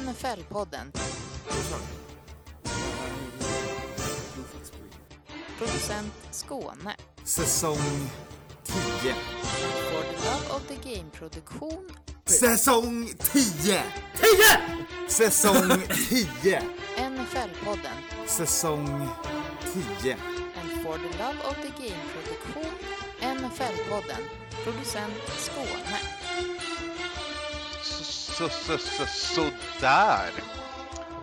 NFL-podden. Producent Skåne. Säsong 10. For the Love of the Game-produktion. Säsong 10! 10! Säsong 10! NFL-podden. Säsong 10. And for the Love of the Game-produktion. NFL-podden. Producent Skåne. Så, så, så, sådär.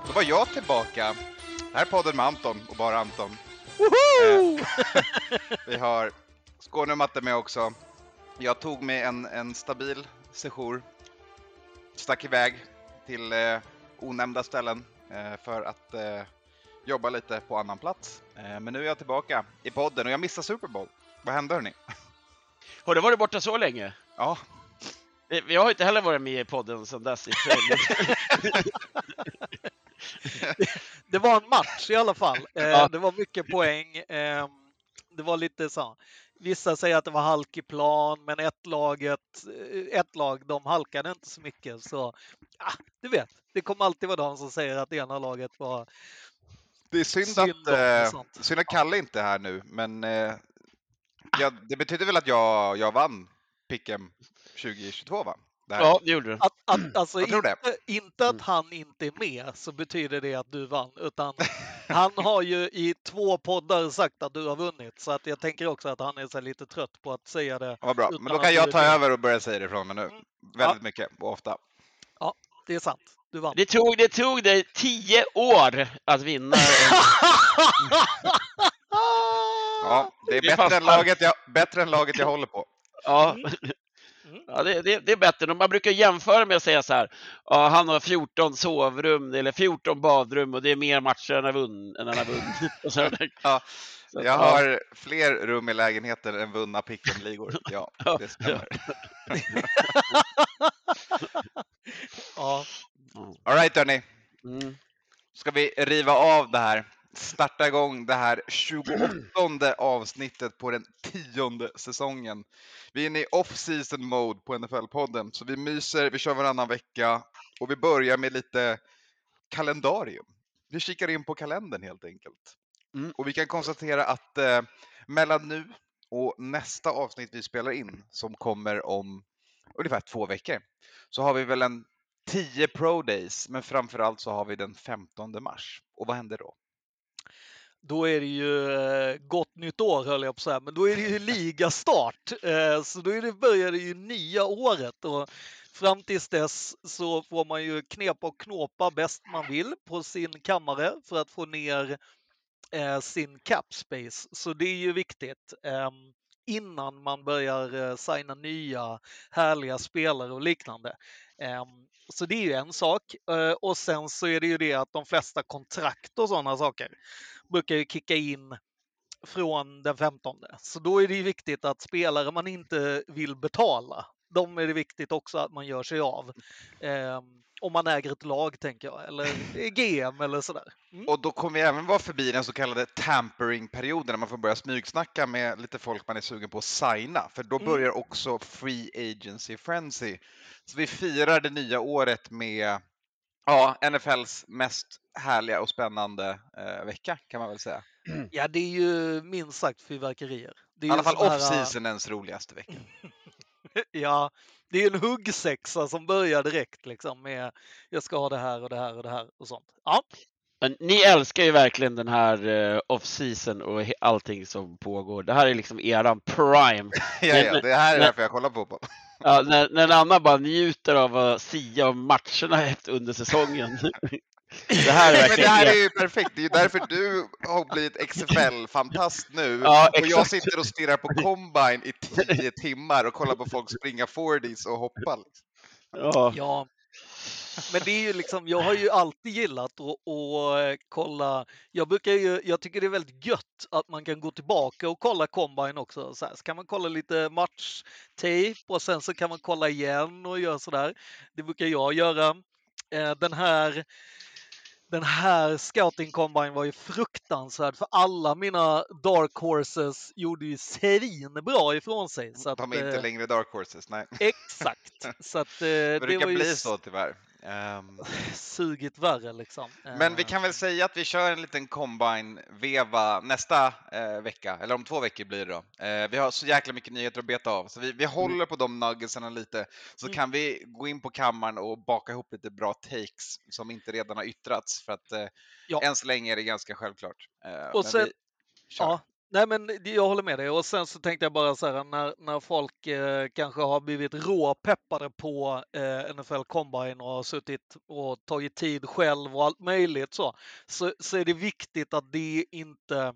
Då var jag tillbaka. Det här är podden med Anton och bara Anton. Eh, vi har Skåne och Matte med också. Jag tog mig en, en stabil sejour. Stack iväg till eh, onämnda ställen eh, för att eh, jobba lite på annan plats. Eh, men nu är jag tillbaka i podden och jag missade Super Bowl. Vad hände hörni? Har du varit borta så länge? Ja, Jag har inte heller varit med i podden sedan dess. i det var en match i alla fall. Eh, Ja. Det var mycket poäng. Eh, Det var lite så. Vissa säger att det var halkig plan, men ett, laget, eh, ett lag de halkade inte så mycket. Så ah, du vet, det kommer alltid vara de som säger att det ena laget var... Det är synd, Synd att, eh, synd att Kalle inte är här nu, men eh, ja, det betyder väl att jag, jag vann Pick'em 2022 va? Det här. Ja, det gjorde du. Att, att, alltså Jag tror det. inte, inte att han inte är med så betyder det att du vann, utan han har ju i två poddar sagt att du har vunnit. Så att jag tänker också att han är så lite trött på att säga det. Ja, bra, utan men då kan jag ta över och börja säga det från mig nu. Väldigt mycket och ofta. Det är sant, du vann. Det tog, det tog dig tio år att vinna. Ja, det är bättre än, laget jag, bättre än laget jag håller på. Ja, Mm. Ja det, det, det är bättre. Man brukar jämföra med att säga så här. Ja, han har 14 sovrum eller 14 badrum och det är mer matcher än han har vunnit. Ja, Jag ja. har fler rum i lägenheten än vunna Pick'em-ligor. Ja, det stämmer. Ja, All right, hörni. Mm. ska vi riva av det här. Starta igång det här 28 avsnittet på den tionde säsongen. Vi är inne i off-season mode på NFL-podden, så vi myser, vi kör varannan vecka och vi börjar med lite kalendarium. Vi kikar in på kalendern helt enkelt. Mm. Och vi kan konstatera att eh, mellan nu och nästa avsnitt vi spelar in, som kommer om ungefär två veckor, så har vi väl en 10 Pro Days, men framförallt så har vi den 15 mars. Och vad händer då? Då är det ju eh, gott nytt år höll jag på att säga, men då är det ju ligastart. Eh, så då är det, börjar det ju nya året och fram tills dess så får man ju knepa och knåpa bäst man vill på sin kammare för att få ner eh, sin cap space. Så det är ju viktigt ehm, innan man börjar signa nya härliga spelare och liknande. Ehm, så det är ju en sak. Och sen så är det ju det att de flesta kontrakt och sådana saker brukar ju kicka in från den 15. Så då är det ju viktigt att spelare man inte vill betala, de är det viktigt också att man gör sig av. Eh, om man äger ett lag, tänker jag, eller GM eller sådär. Mm. Och då kommer vi även vara förbi den så kallade tampering-perioden, när man får börja smygsnacka med lite folk man är sugen på att signa, för då Mm. börjar också Free Agency Frenzy. Så vi firar det nya året med ja, NFLs mest härliga och spännande eh, vecka, kan man väl säga. Ja, det är ju minst sagt fyrverkerier. Det är I alla fall sån här, off-seasonens roligaste vecka. Ja, det är en huggsexa som börjar direkt liksom med jag ska ha det här och det här och det här och sånt. Ja, Men ni älskar ju verkligen den här uh, off-season och allting som pågår. Det här är liksom eran prime. ja, ja, det här är därför jag kollar på fotboll. Ja, när, när en annan bara njuter av att sia om matcherna efter- under säsongen. Det här är Men det här är ju perfekt, det är ju därför du har blivit XFL-fantast nu. Ja, och jag sitter och stirrar på Combine i tio timmar och kollar på folk springa 40s och hoppa. liksom. Ja. ja. Men det är ju liksom, jag har ju alltid gillat att, att eh, kolla. Jag brukar ju, jag tycker det är väldigt gött att man kan gå tillbaka och kolla combine också. Så, här, så kan man kolla lite matchtape och sen så kan man kolla igen och göra sådär. Det brukar jag göra. Eh, Den här den här scouting combine var ju fruktansvärd för alla mina dark horses gjorde ju svinbra ifrån sig. Så att, De är inte eh, längre dark horses, nej. Exakt. Så att, Det det brukar ju bli så tyvärr. Ehm, sugit värre liksom. Men vi Eh, kan väl säga att vi kör en liten combine-veva nästa eh, vecka, eller om två veckor blir det då. Eh, vi har så jäkla mycket nyheter att beta av, så vi, vi håller på de nuggetsen lite, så Mm. kan vi gå in på kammaren och baka ihop lite bra takes som inte redan har yttrats, för att eh, Ja. än så länge är det ganska självklart. Eh, Och sen- vi. Ja, nej men jag håller med dig. Och sen så tänkte jag bara så här när, när folk eh, kanske har blivit råpeppade på eh, NFL Combine och har suttit och tagit tid själv och allt möjligt så, så, så är det viktigt att det inte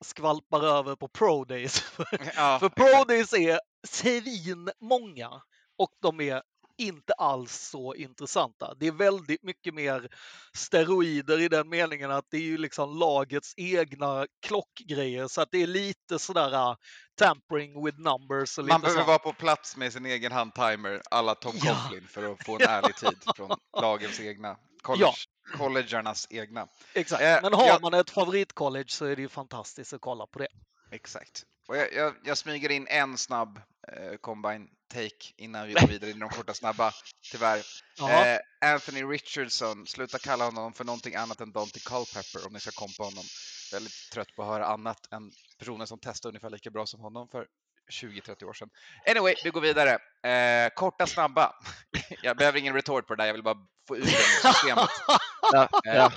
skvalpar över på Pro Days. Ja, För Pro Days är svin många och de är inte alls så intressanta. Det är väldigt mycket mer steroider i den meningen att det är ju liksom lagets egna klockgrejer så att det är lite sådär uh, tampering with numbers Man behöver sånt. vara på plats med sin egen handtimer, alla Tom Ja. Coughlin, för att få en ärlig tid från lagens egna, college, collegernas egna. Exakt. Eh, Men har jag- man ett favoritcollege så är det ju fantastiskt att kolla på det. Exakt. Och jag, jag, jag smyger in en snabb eh, combine take innan vi går vidare in i de korta snabba, tyvärr. Eh, Anthony Richardson, sluta kalla honom för någonting annat än Dante Culpepper om ni ska kompa honom. Väldigt trött på att höra annat än personer som testar ungefär lika bra som honom för 20-30 år sedan. Anyway, vi går vidare. Eh, korta snabba. jag behöver ingen retort på det där, jag vill bara få ut det ur systemet. Ja, ja.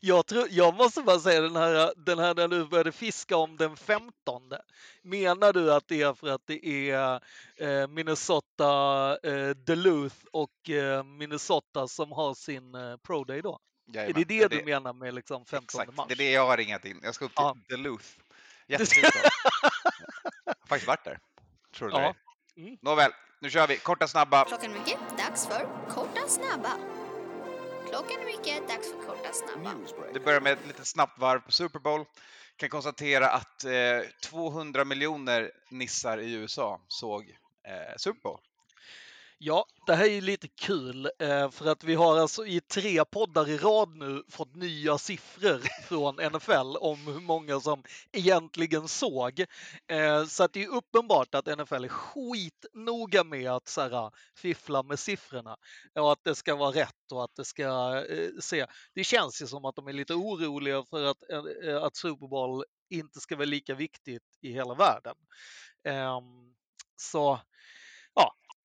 Jag, tror, jag måste bara säga den här, den här när du började fiska om den 15. Menar du att det är för att det är eh, Minnesota, eh, Duluth och eh, Minnesota som har sin eh, Pro Day då? Är jajamän. det det du menar med liksom 15 Exakt, mars? det är det jag har ringat in. Jag ska upp till Ja. Duluth. Jättefint. Jag har faktiskt varit där. Tror du Ja. det? Mm. Nåväl, nu kör vi. Korta snabba. Klockan är mycket, dags för korta snabba. Klockan är mycket, dags för korta snabba. Det börjar med ett litet snabbt varv på Super Bowl. Kan konstatera att eh, 200 miljoner nissar i USA såg eh, Super Bowl. Ja, det här är ju lite kul eh, för att vi har alltså i tre poddar i rad nu fått nya siffror från NFL om hur många som egentligen såg. Eh, så att det är uppenbart att NFL är skitnoga med att så här, fiffla med siffrorna och att det ska vara rätt och att det ska eh, se. Det känns ju som att de är lite oroliga för att, att Super Bowl inte ska vara lika viktigt i hela världen. Ehm, så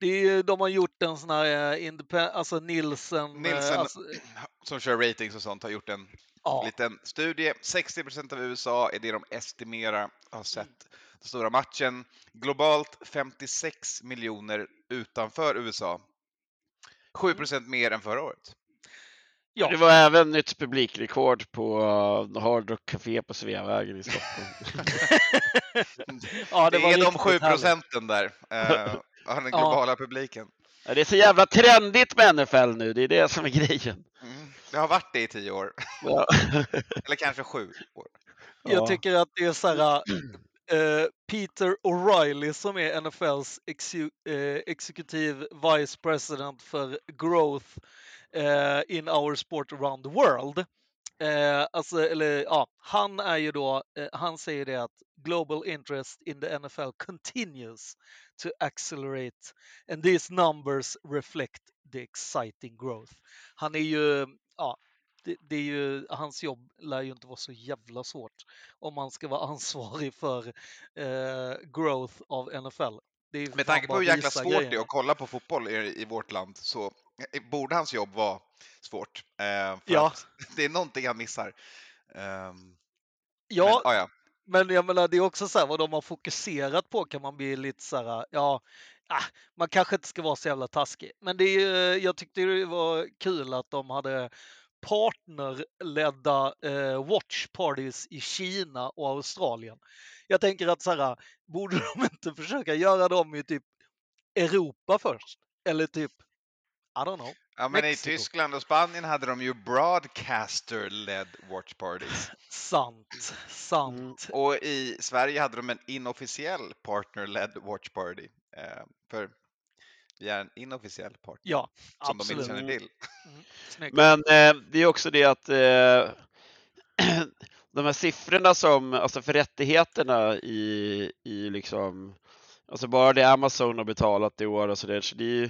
det är, de har gjort en sån här eh, independent, alltså Nielsen. eh, Nielsen- Alltså, Som kör ratings och sånt har gjort en ja, liten studie. 60% av USA är det de estimerar har sett den stora matchen. Globalt 56 miljoner utanför USA. 7% mer än förra året. ja. Det var även nytt publikrekord på Hard Rock Café på Sveavägen i Stockholm. ja, Det, var är de riktigt 7 härligt. procenten där, av den Ja. globala publiken. Ja, Det är så jävla trendigt med NFL nu, det är det som är grejen. Mm. Det har varit det i tio år, Ja. eller kanske sju år. Jag Ja. tycker att det är så här, eh, Peter O'Reilly som är NFLs exu- eh, executive vice president för growth eh, in our sport around the world. Eh, alltså, eller, ja, han är ju då, eh, han säger det att global interest in the NFL continues to accelerate and these numbers reflect the exciting growth. Han är ju, ja, det, det är ju, hans jobb lär ju inte vara så jävla svårt om man ska vara ansvarig för eh, growth av NFL. Med tanke på hur jäkla svårt det är att kolla på fotboll i, i vårt land så borde hans jobb vara svårt. Eh, Ja. det är någonting han missar. Ehm, Ja, men, ah, ja. Men jag menar, det är också så här vad de har fokuserat på kan man bli lite så här, ja, ah, man kanske inte ska vara så jävla taskig. Men det är, jag tyckte det var kul att de hade partnerledda eh, watch parties i Kina och Australien. Jag tänker att så här, borde de inte försöka göra dem i typ Europa först? Eller typ, I don't know. ja, men i Mexiko. Tyskland och Spanien hade de ju broadcaster-led watch parties. Sant, sant. Och i Sverige hade de en inofficiell partner-led watch party. Eh, för vi är en inofficiell partner Ja, som de absolut. inte känner till. Mm. Men eh, det är också det att eh, de här siffrorna som, alltså för rättigheterna i, i liksom, alltså bara det Amazon har betalat i år och så där, så det är ju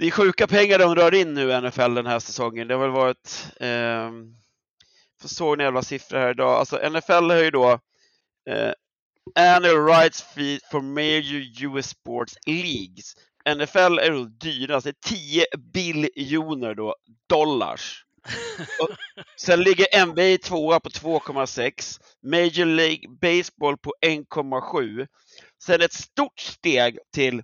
det är sjuka pengar de rör in nu i NFL den här säsongen. Det har väl varit, eh, jag såg en jävla siffra här idag, alltså NFL har ju då eh, annual rights fee for major US sports leagues. NFL är då dyrast, det är 10 biljoner då, dollars. Och sen ligger NBA tvåa på 2,6, Major League Baseball på 1,7. Sen ett stort steg till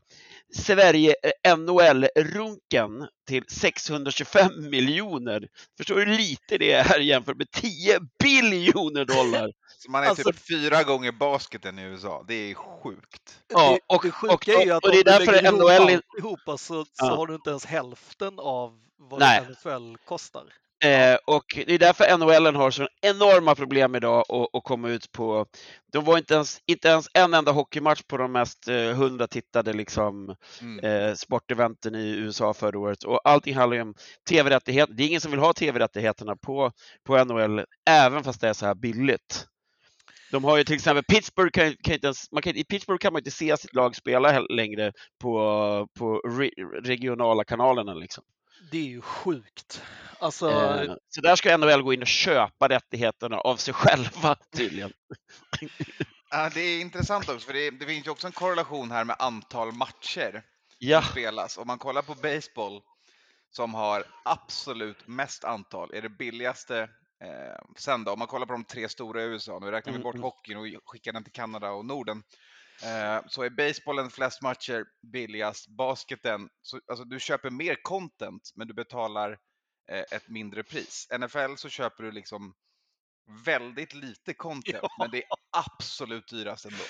Sverige eh, NHL-runken till 625 miljoner. Förstår du hur lite det är jämfört med 10 biljoner dollar? Så man är Alltså- typ fyra gånger basketen i USA. Det är sjukt. Ja, och- det sjuka och- är ju att och det är om du därför lägger ihop NHL är- alltihopa så, så Ja. har du inte ens hälften av vad Nej. NFL kostar. Eh, och det är därför NHL har så enorma problem idag att, komma ut på. De var inte ens, inte ens en enda hockeymatch på de mest eh, 100 tittade liksom, Mm. eh, sporteventen i USA förra året. Och allting handlar ju om tv-rättigheter. Det är ingen som vill ha tv-rättigheterna på, på NHL, även fast det är så här billigt. De har ju till exempel Pittsburgh, kan, kan inte ens, man kan, i Pittsburgh kan man inte se sitt lag spela längre på, på re, regionala kanalerna. Liksom. Det är ju sjukt. Alltså, Eh, så där ska NHL gå in och köpa rättigheterna av sig själva tydligen. Ja, det är intressant också, för det, det finns ju också en korrelation här med antal matcher Ja, som spelas. Om man kollar på baseball, som har absolut mest antal, är det billigaste eh, sen då, om man kollar på de tre stora i USA, nu räknar vi Mm, bort mm. hockeyn och skickar den till Kanada och Norden, så är basebollen flest matcher billigast, basketen, så, alltså du köper mer content men du betalar eh, ett mindre pris. NFL så köper du liksom väldigt lite content, Ja. men det är absolut dyrast ändå.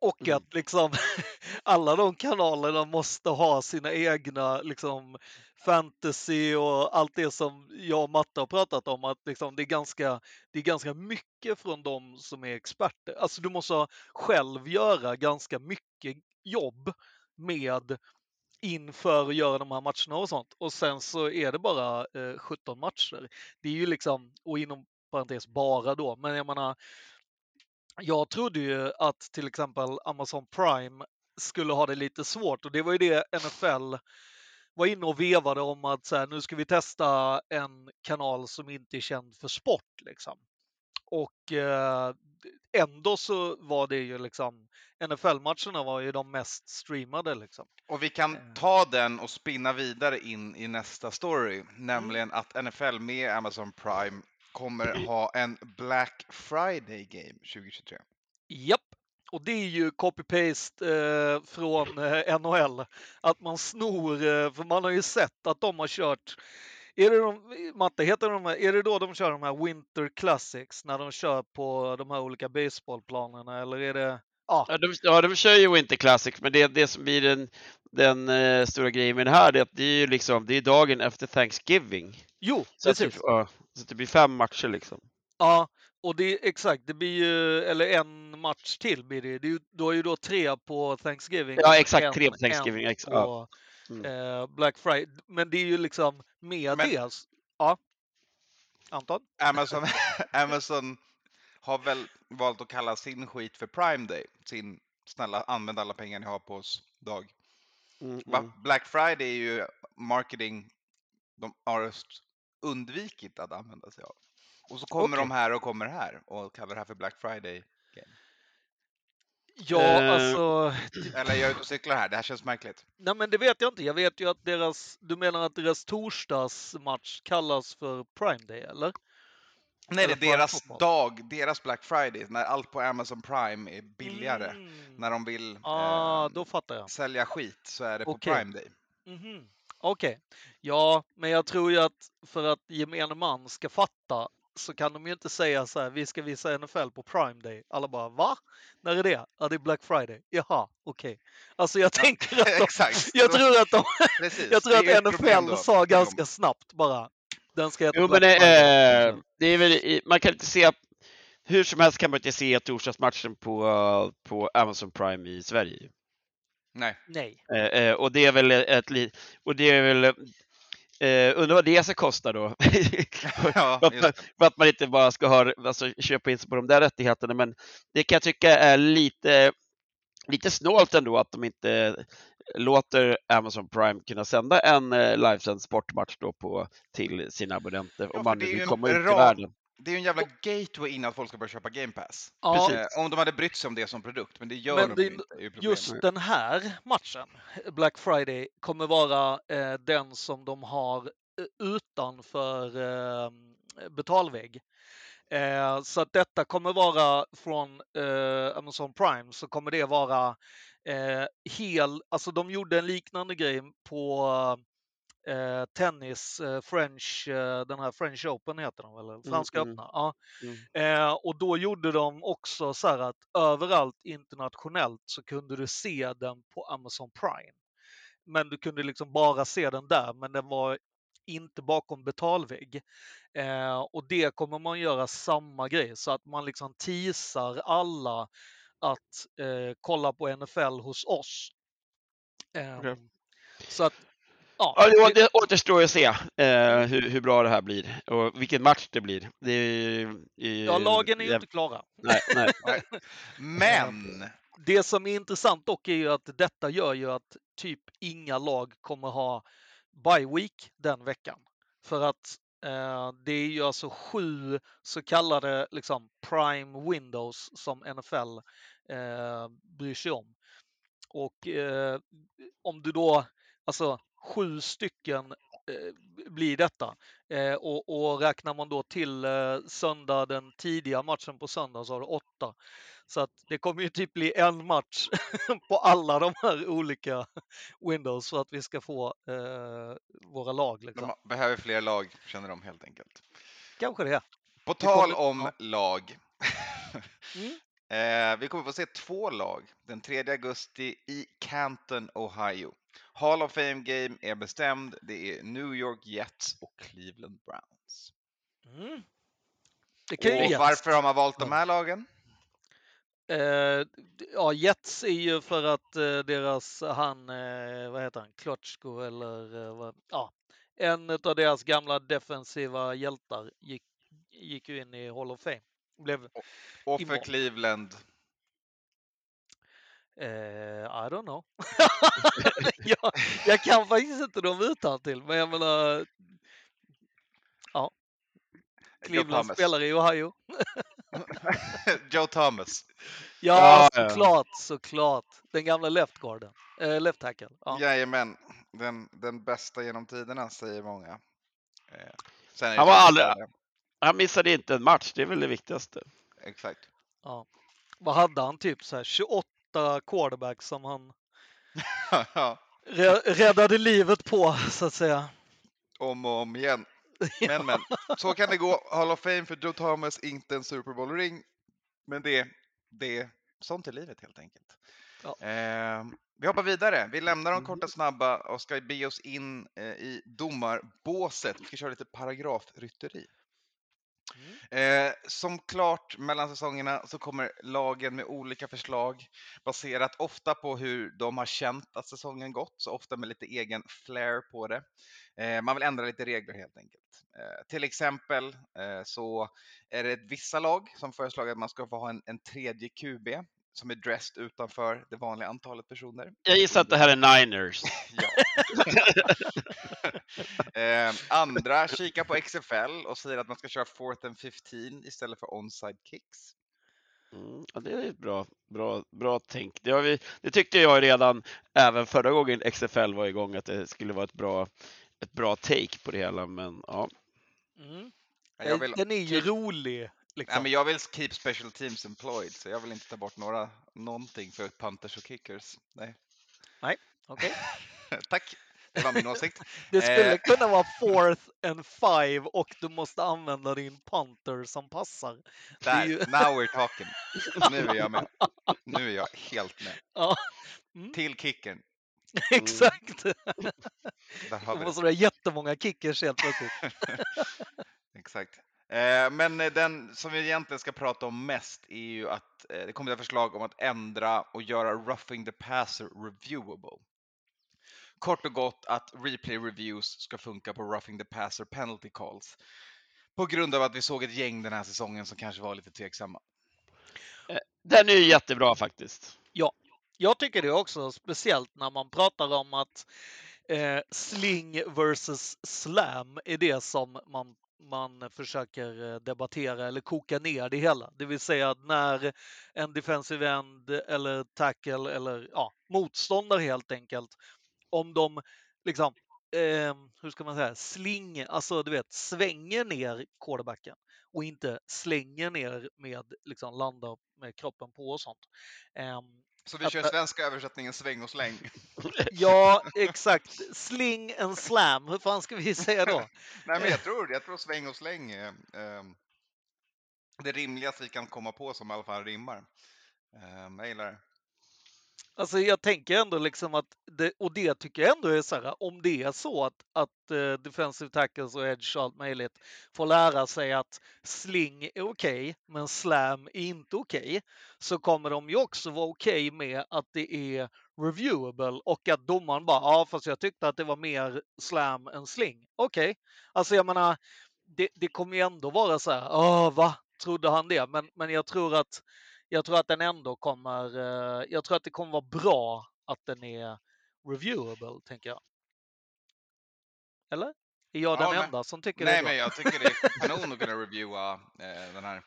Och Mm. att liksom alla de kanalerna måste ha sina egna liksom fantasy och allt det som jag och Matte har pratat om. Att liksom det, är ganska, det är ganska mycket från de som är experter. Alltså du måste själv göra ganska mycket jobb med inför att göra de här matcherna och sånt. Och sen så är det bara eh, 17 matcher. Det är ju liksom, och inom parentes bara då, men jag menar, jag trodde ju att till exempel Amazon Prime skulle ha det lite svårt och det var ju det NFL var inne och vevade om att så här, nu ska vi testa en kanal som inte är känd för sport. Liksom. Och eh, ändå så var det ju liksom NFL-matcherna var ju de mest streamade. Liksom. Och vi kan Eh. ta den och spinna vidare in i nästa story, nämligen att NFL med Amazon Prime kommer ha en Black Friday Game 2023. Japp, och det är ju copy-paste eh, från eh, NHL. Att man snor, eh, för man har ju sett att de har kört är det de, Matte, heter de här, är det då de kör de här Winter Classics när de kör på de här olika baseballplanerna eller är det? Ja, ja, de, ja, de kör ju Winter Classic, men det, det som blir den, den eh, stora grejen med det här det är att det är ju liksom, det är dagen efter Thanksgiving. Jo, Så, att, precis. det- ja, så det blir fem matcher liksom. Ja, och det exakt, det blir ju, eller en match till blir det. det är ju, du har ju då tre på Thanksgiving. Ja, exakt, en- tre på Thanksgiving. en Ex, ja. på Mm. eh, Black Friday. Men det är ju liksom med Men- det. Ja. Anton? Amazon, Amazon har väl valt att kalla sin skit för Prime Day, sin snälla använd alla pengar ni har på oss dag. Mm, mm. Black Friday är ju marketing de har just undvikit att använda sig av. Och så kommer Okej. de här och kommer här och kallar det här för Black Friday. Ja, Eh, alltså. Eller jag är ute och cyklar här, det här känns märkligt. Nej, men det vet jag inte. Jag vet ju att deras, du menar att deras torsdagsmatch kallas för Prime Day, eller? Nej, det Eller är Prime deras Football. dag, deras Black Friday, när allt på Amazon Prime är billigare. Mm. När de vill Ah, eh, sälja skit så är det på Okej. Prime Day. Mhm. Okej. Ja, men jag tror ju att för att gemene man ska fatta så kan de ju inte säga så här, vi ska visa NFL på Prime Day. Alla bara, va? När är det? Ja, det är Black Friday. Jaha, okej. Alltså jag tänker att de, Exakt. jag tror att, de, Precis. jag tror att NFL sa ganska snabbt bara, den ska heta Jo, Black men det, Friday. eh, det är väl, man kan inte se, hur som helst kan man inte se torsdagsmatchen på, eh, på Amazon Prime i Sverige. Nej. Nej. Eh, eh, och det är väl ett li- och det är väl, eh, undrar vad det ska kosta då? Ja, för, att, man- för att man inte bara ska ha, alltså, köpa in sig på de där rättigheterna, men det kan jag tycka är lite, lite snålt ändå att de inte låter Amazon Prime kunna sända en eh, livesänd sportmatch då på, till sina abonnenter Ja, om man vill komma ut i världen. Det är ju en jävla gateway in att folk ska börja köpa Game Pass. Ja, Eh, om de hade brytt sig om det som produkt, men det gör Men de det inte. just den här matchen, Black Friday, kommer vara eh, den som de har eh, utanför eh, betalvägg. Eh, så att detta kommer vara från eh, Amazon Prime så kommer det vara eh, hel, alltså de gjorde en liknande grej på eh, tennis, eh, French, eh, den här French Open heter den väl, Franska mm. öppna. Ja. Mm. Eh, och då gjorde de också så här att överallt internationellt så kunde du se den på Amazon Prime. Men du kunde liksom bara se den där, men den var inte bakom betalvägg. Eh, och det kommer man göra samma grej så att man liksom teasar alla att eh, kolla på NFL hos oss. Eh, Okej. Så att, ja. Ja, det, återstår att se eh, hur, hur bra det här blir och vilken match det blir. Det är, ju- ja, lagen är ju det- inte klara. Nej, nej. Men! Det som är intressant dock är ju att detta gör ju att typ inga lag kommer ha bye week den veckan. För att eh, det är ju alltså sju så kallade liksom prime windows som NFL eh, bryr sig om. Och eh, om du då, alltså sju stycken eh, blir detta. Eh, och, och räknar man då till eh, söndag, den tidiga matchen på söndag så har du åtta. Så att det kommer ju typ bli en match på alla de här olika Windows för att vi ska få våra lag. Liksom. De behöver fler lag, känner de helt enkelt. Kanske det. På tal kommer- om lag. Mm. Eh, vi kommer få se två lag den 3 augusti i Canton, Ohio. Hall of Fame Game är bestämd. Det är New York Jets och Cleveland Browns. Mm. Och varför har man valt de här lagen? Eh, ja, Jets är ju för att eh, deras, han, eh, vad heter han, Klotchko eller eh, vad, ja, en av deras gamla defensiva hjältar gick, gick ju in i Hall of Fame. Blev, Och för Imorgon. Cleveland. eh, I don't know. jag, jag kan faktiskt inte dem till men jag menar, ja, Joe Cleveland spelar i Ohio. Joe Thomas. Ja, såklart, såklart. Den gamla left guarden, eh, left tackle. Ja. Jajamän. Den, den bästa genom tiderna, säger många. Eh, Han var aldrig- Han missade inte en match, det är väl det viktigaste. Exakt. Ja. Vad hade han? Typ så här 28 quarterbacks som han räddade livet på, så att säga. om och om igen. Men, men, så kan det gå. Hall of Fame för Joe Thomas, inte en Super Bowl-ring. Men det, det, sånt är livet helt enkelt. Ja. Eh, vi hoppar vidare. Vi lämnar de Mm. korta snabba och ska be oss in eh, i domarbåset. Vi ska köra lite paragrafrytteri. Mm. Eh, som klart mellan säsongerna så kommer lagen med olika förslag baserat ofta på hur de har känt att säsongen gått, så ofta med lite egen flair på det. Eh, man vill ändra lite regler helt enkelt. Eh, till exempel eh, så är det vissa lag som föreslagit att man ska få ha en, en tredje QB som är dressed utanför det vanliga antalet personer. Jag gissar att det här är Niners. Eh, andra kikar på XFL och säger att man ska köra fourth and 15 istället för onside kicks. Mm, ja, det är ett bra, bra, bra tänk. Det, har vi, det tyckte jag redan även förra gången XFL var igång att det skulle vara ett bra, ett bra take på det hela. Men ja, Mm. Jag vill, Den är ju rolig. Nej, Liksom. men jag vill keep special teams employed, så jag vill inte ta bort några, någonting för punters och kickers. Nej. Okej. Tack, det var min åsikt. Det skulle Eh. kunna vara fourth and five och du måste använda din punter som passar. Där, ju- now we're talking. Nu är jag med. Nu är jag helt med. Ja, Till kickern. exakt. Där har vi det. måste ha jättemånga kickers helt plötsligt. Exakt. Eh, men eh, den som vi egentligen ska prata om mest är ju att eh, det kommer ett förslag om att ändra och göra roughing the passer reviewable. Kort och gott att replay reviews ska funka på roughing the passer penalty calls. På grund av att vi såg ett gäng den här säsongen som kanske var lite tveksamma. den är ju jättebra faktiskt. Jag tycker det också, speciellt när man pratar om att eh, sling versus slam är det som man, man försöker eh, debattera eller koka ner det hela. Det vill säga att när en defensive end eller tackle eller ja, motståndare helt enkelt, om de liksom eh, hur ska man säga, sling, alltså du vet, svänger ner quarterbacken och inte slänger ner med, liksom landar med kroppen på och sånt. Eh, så vi kör svenska översättningen sväng och släng. ja, exakt. Sling and slam, hur fan ska vi säga då? Nej, men jag tror, jag tror sväng och släng är eh, det rimligaste vi kan komma på som i alla fall rimmar. Eh, jag gillar det. Alltså jag tänker ändå liksom att, det, och det tycker jag ändå är så här, om det är så att, att uh, defensive tackles och edge och allt möjligt får lära sig att sling är okej, men slam är inte okej, så kommer de ju också vara okej med att det är reviewable och att domaren bara, ja fast jag tyckte att det var mer slam än sling. Okej, alltså jag menar, det, det kommer ju ändå vara så här, åh va, trodde han det? Men, men jag tror att jag tror att den ändå kommer, eh, jag tror att det kommer vara bra att den är reviewable, tänker jag. Eller? Är jag Ja, den enda som tycker det Nej, är bra? men jag tycker det är kanon att kunna reviewa eh, den här.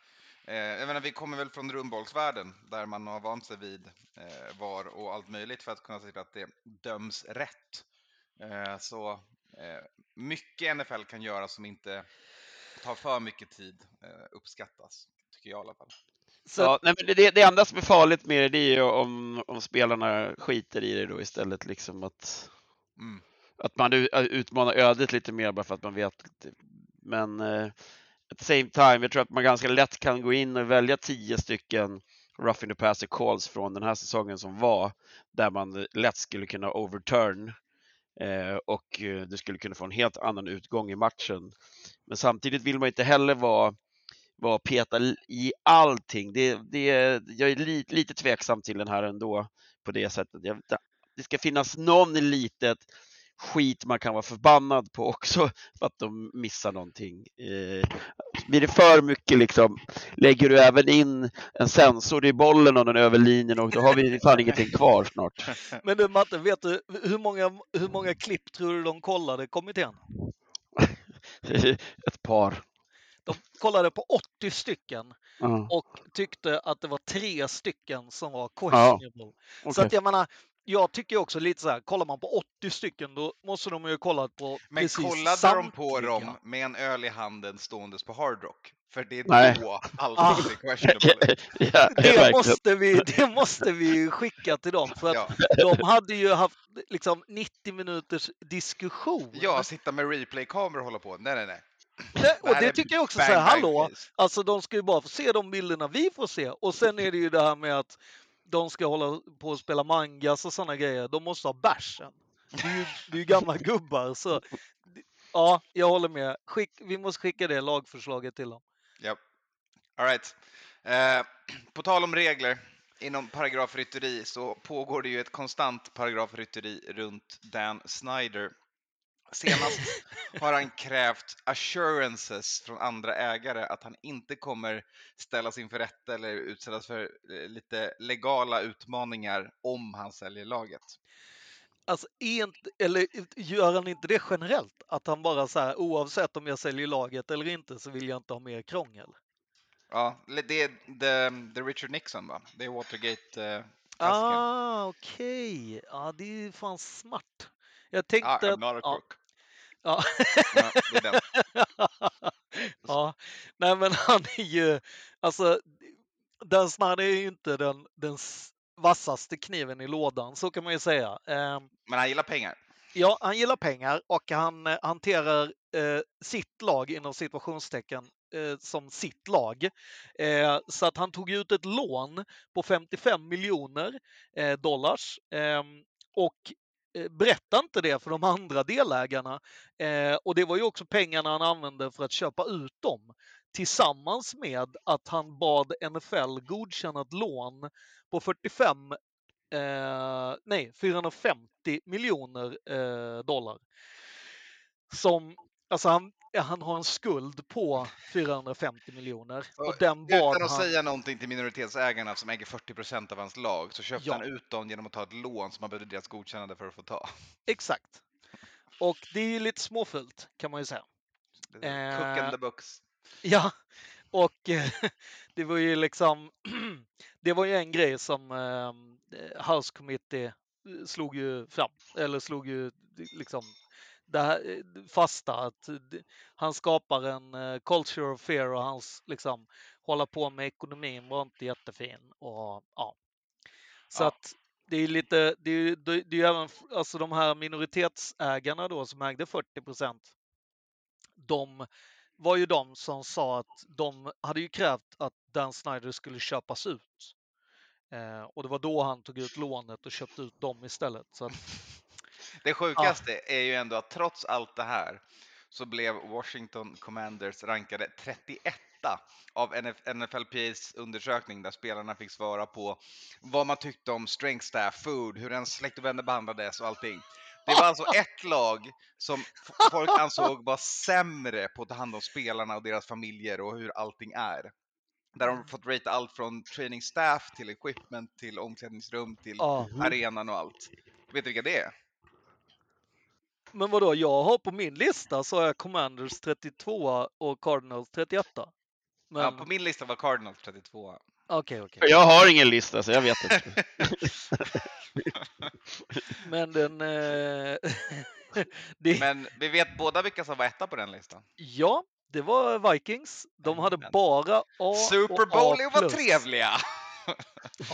Eh, jag menar, vi kommer väl från rundbollsvärlden där man har vant sig vid eh, VAR och allt möjligt för att kunna se till att det döms rätt. Eh, så eh, mycket NFL kan göra som inte tar för mycket tid eh, uppskattas, tycker jag i alla fall. Så, Ja, nej, men det- det, enda som är farligt med det, det är ju om, om spelarna skiter i det då istället. Liksom att, Mm. att man u- utmanar ödet lite mer bara för att man vet. Men eh, at the same time, jag tror att man ganska lätt kan gå in och välja tio stycken roughing the passer calls från den här säsongen som var, där man lätt skulle kunna overturn eh, och eh, du skulle kunna få en helt annan utgång i matchen. Men samtidigt vill man inte heller vara vara och peta i allting. Det, det, jag är li, lite tveksam till den här ändå på det sättet. Jag, det ska finnas någon litet skit man kan vara förbannad på också för att de missar någonting. Eh, blir det för mycket liksom, lägger du även in en sensor i bollen och den över linjen och då har vi fan ingenting kvar snart. men du Matte, vet du hur många, hur många klipp tror du de kollade, kommittén? Ett par. De kollade på 80 stycken Ja, och tyckte att det var tre stycken som var questionable. Så okej. att jag menar, jag tycker också lite så här, kollar man på 80 stycken då måste de ju ha kollat på Men precis kollade de på samtliga. dem med en öl i handen ståendes på Hard Rock? För det är Nej. då allt Ah. blir questionable. ja, Det måste, vi, det måste vi skicka till dem för att Ja, de hade ju haft liksom 90 minuters diskussion. ja, sitta med replay-kameror och hålla på. Nej, nej, nej. Det, och det tycker jag också så här, hallå, alltså de ska ju bara få se de bilderna vi får se och sen är det ju det här med att de ska hålla på och spela mangas och sådana grejer. De måste ha bärsen. Det är ju, det är ju gamla gubbar så ja, jag håller med. Skick, vi måste skicka det lagförslaget till dem. Japp. All right. Eh, på tal om regler inom paragrafrytteri så pågår det ju ett konstant paragrafrytteri runt Dan Snyder. Senast har han krävt assurances från andra ägare att han inte kommer ställas inför rätta eller utsättas för eh, lite legala utmaningar om han säljer laget. Alltså, inte, eller gör han inte det generellt? Att han bara så här, oavsett om jag säljer laget eller inte så vill jag inte ha mer krångel. Ja, det är the, the Richard Nixon va? Det är Watergate eh, Ah, okej. Ja, det är fan smart. Jag tänkte... Ah, I'm not a ja, crook. Ja. Ja, det är den. ja, nej men han är ju, alltså, Dan Snyder är ju inte den, den vassaste kniven i lådan, så kan man ju säga. Ehm, Men han gillar pengar. Ja, han gillar pengar och han eh, hanterar eh, sitt lag inom situationstecken eh, som sitt lag. Eh, så att han tog ut ett lån på 55 miljoner eh, dollars ehm, och Eh, berätta inte det för de andra delägarna. Eh, och det var ju också pengarna han använde för att köpa ut dem tillsammans med att han bad NFL godkänna ett lån på 45 eh, nej, 450 miljoner eh, dollar. Som, alltså han, han har en skuld på 450 miljoner och den bad Utan att han... säga någonting till minoritetsägarna som äger 40% av hans lag så köpte Ja. han ut dem genom att ta ett lån som han behövde deras godkännande för att få ta. Exakt. Och det är ju lite småfult kan man ju säga. Cook Eh, and the books. Ja, och eh, det var ju liksom, det var ju en grej som eh, House Committee eh, slog ju fram, eller slog ju liksom det här eh, fasta att det- han skapar en eh, culture of fear och hans liksom hålla på med ekonomin var inte jättefin och ja. Så Ja. att det är lite, det är det är ju även alltså de här minoritetsägarna då som ägde 40 procent. De var ju de som sa att de hade ju krävt att Dan Snyder skulle köpas ut. Eh, och det var då han tog ut lånet och köpte ut dem istället. Så att, Det sjukaste är ju ändå att trots allt det här så blev Washington Commanders rankade 31 av NF NFLPAs undersökning där spelarna fick svara på vad man tyckte om strength staff, food, hur ens släkt och vänner behandlades och allting. Det var alltså ett lag som folk ansåg var sämre på att ta hand om spelarna och deras familjer och hur allting är. Där de fått rate allt från training staff till equipment till omklädningsrum till ja. arenan och allt. Vet du vilka det är? Men vadå, jag har på min lista så har jag Commanders 32 och Cardinals 31. Men Ja, på min lista var Cardinals 32. okej, okej. Jag har ingen lista så jag vet inte. Men den... Eh, det, Men vi vet båda vilka som var etta på den listan. Ja, det var Vikings. De hade Jajamän. bara A Super och Bowl A+. var trevliga!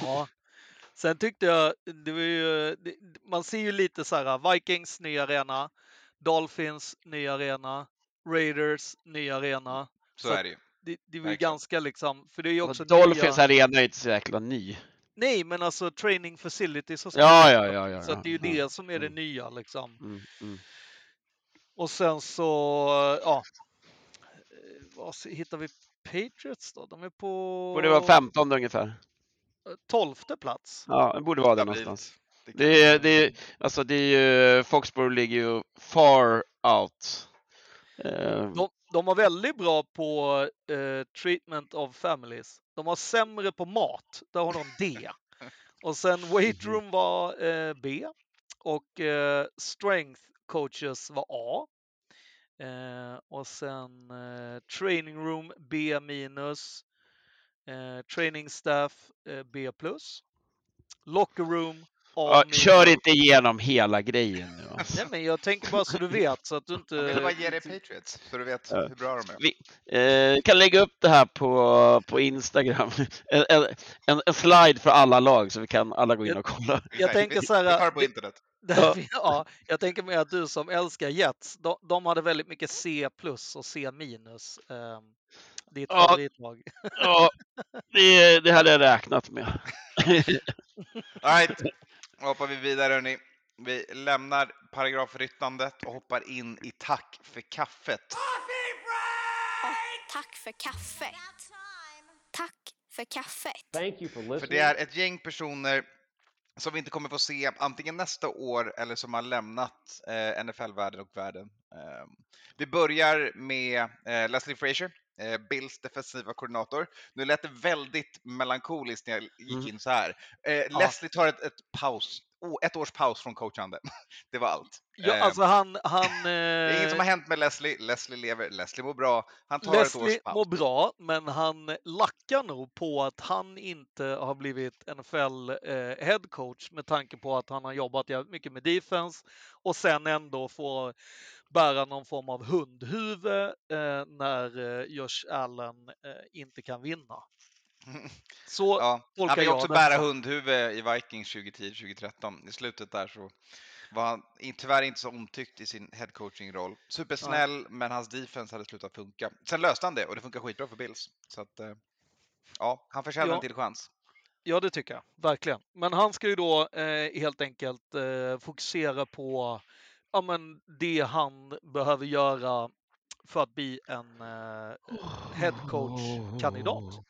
Ja. Sen tyckte jag, det var ju, det, man ser ju lite så här, Vikings ny arena, Dolphins ny arena, Raiders ny arena. Så Så är det ju. Det, det var ju ganska liksom, för det är ju också Dolphins nya, arena är inte så jäkla ny. Nej, men alltså training facilities och så. Ja, ja, ja. ja Så att det är ju ja. det som är det Mm. nya liksom. Mm, mm. Och sen så, ja. Eh, Vad hittar vi Patriots då? De är på Borde vara 15 ungefär. 12 plats. Ja, det borde vara där någonstans. Det är, det är, alltså det är ju, Foxborough ligger ju far out. Eh, De, de var väldigt bra på eh, treatment of families. De var sämre på mat. Där har de D. Och sen weight Mhm. room var eh, B. Och eh, strength coaches var A. Eh, och sen eh, training room B minus. Eh, training staff eh, B. Locker room A ja, kör inte igenom hela grejen nu. Alltså. Nej men jag tänker bara så du vet så att du inte... Jag vill bara ge dig Patriots, så du vet Ja. hur bra de är. Vi eh, kan lägga upp det här på, på Instagram. En, en, en, slide för alla lag så vi kan alla gå in och kolla. Jag tänker så här, Vi tar på internet. Därför, ja, jag tänker mig att du som älskar Jets, de, de hade väldigt mycket C plus och C minus. Eh, ditt Ja. favoritlag. Ja, det, det hade jag räknat med. All right. Då hoppar vi vidare hörni. Vi lämnar paragrafryttandet och hoppar in i tack för kaffet. Tack för kaffet. Tack för kaffet. Thank you for listening. För det är ett gäng personer som vi inte kommer få se antingen nästa år eller som har lämnat eh, NFL-världen och världen. Eh, vi börjar med eh, Leslie Frazier, eh, Bills defensiva koordinator. Nu lät det väldigt melankoliskt när jag gick Mm. in så här. Eh, Leslie tar ett, ett paus, oh, ett års paus från coachande. det var allt. Ja, Eh, alltså han... han det är inget som har eh, hänt med Leslie. Leslie lever, Leslie mår bra. Han tar ett års Leslie paus. mår bra, men han lackar nog på att han inte har blivit NFL eh, head coach med tanke på att han har jobbat jävligt mycket med defense och sen ändå får bära någon form av hundhuvud eh, när eh, Josh Allen eh, inte kan vinna. Så Ja, tolkar han jag också den bära hundhuvud i Vikings 2010-2013. I slutet där så var han tyvärr inte så omtyckt i sin headcoaching-roll. Supersnäll, men hans defense hade slutat funka. Sen löste han det och det funkar skitbra för Bills. Så att, ja, han förtjänar Ja. en till chans. Ja, det tycker jag verkligen. Men han ska ju då eh, helt enkelt eh, fokusera på ja, men det han behöver göra för att bli en eh, head coach-kandidat.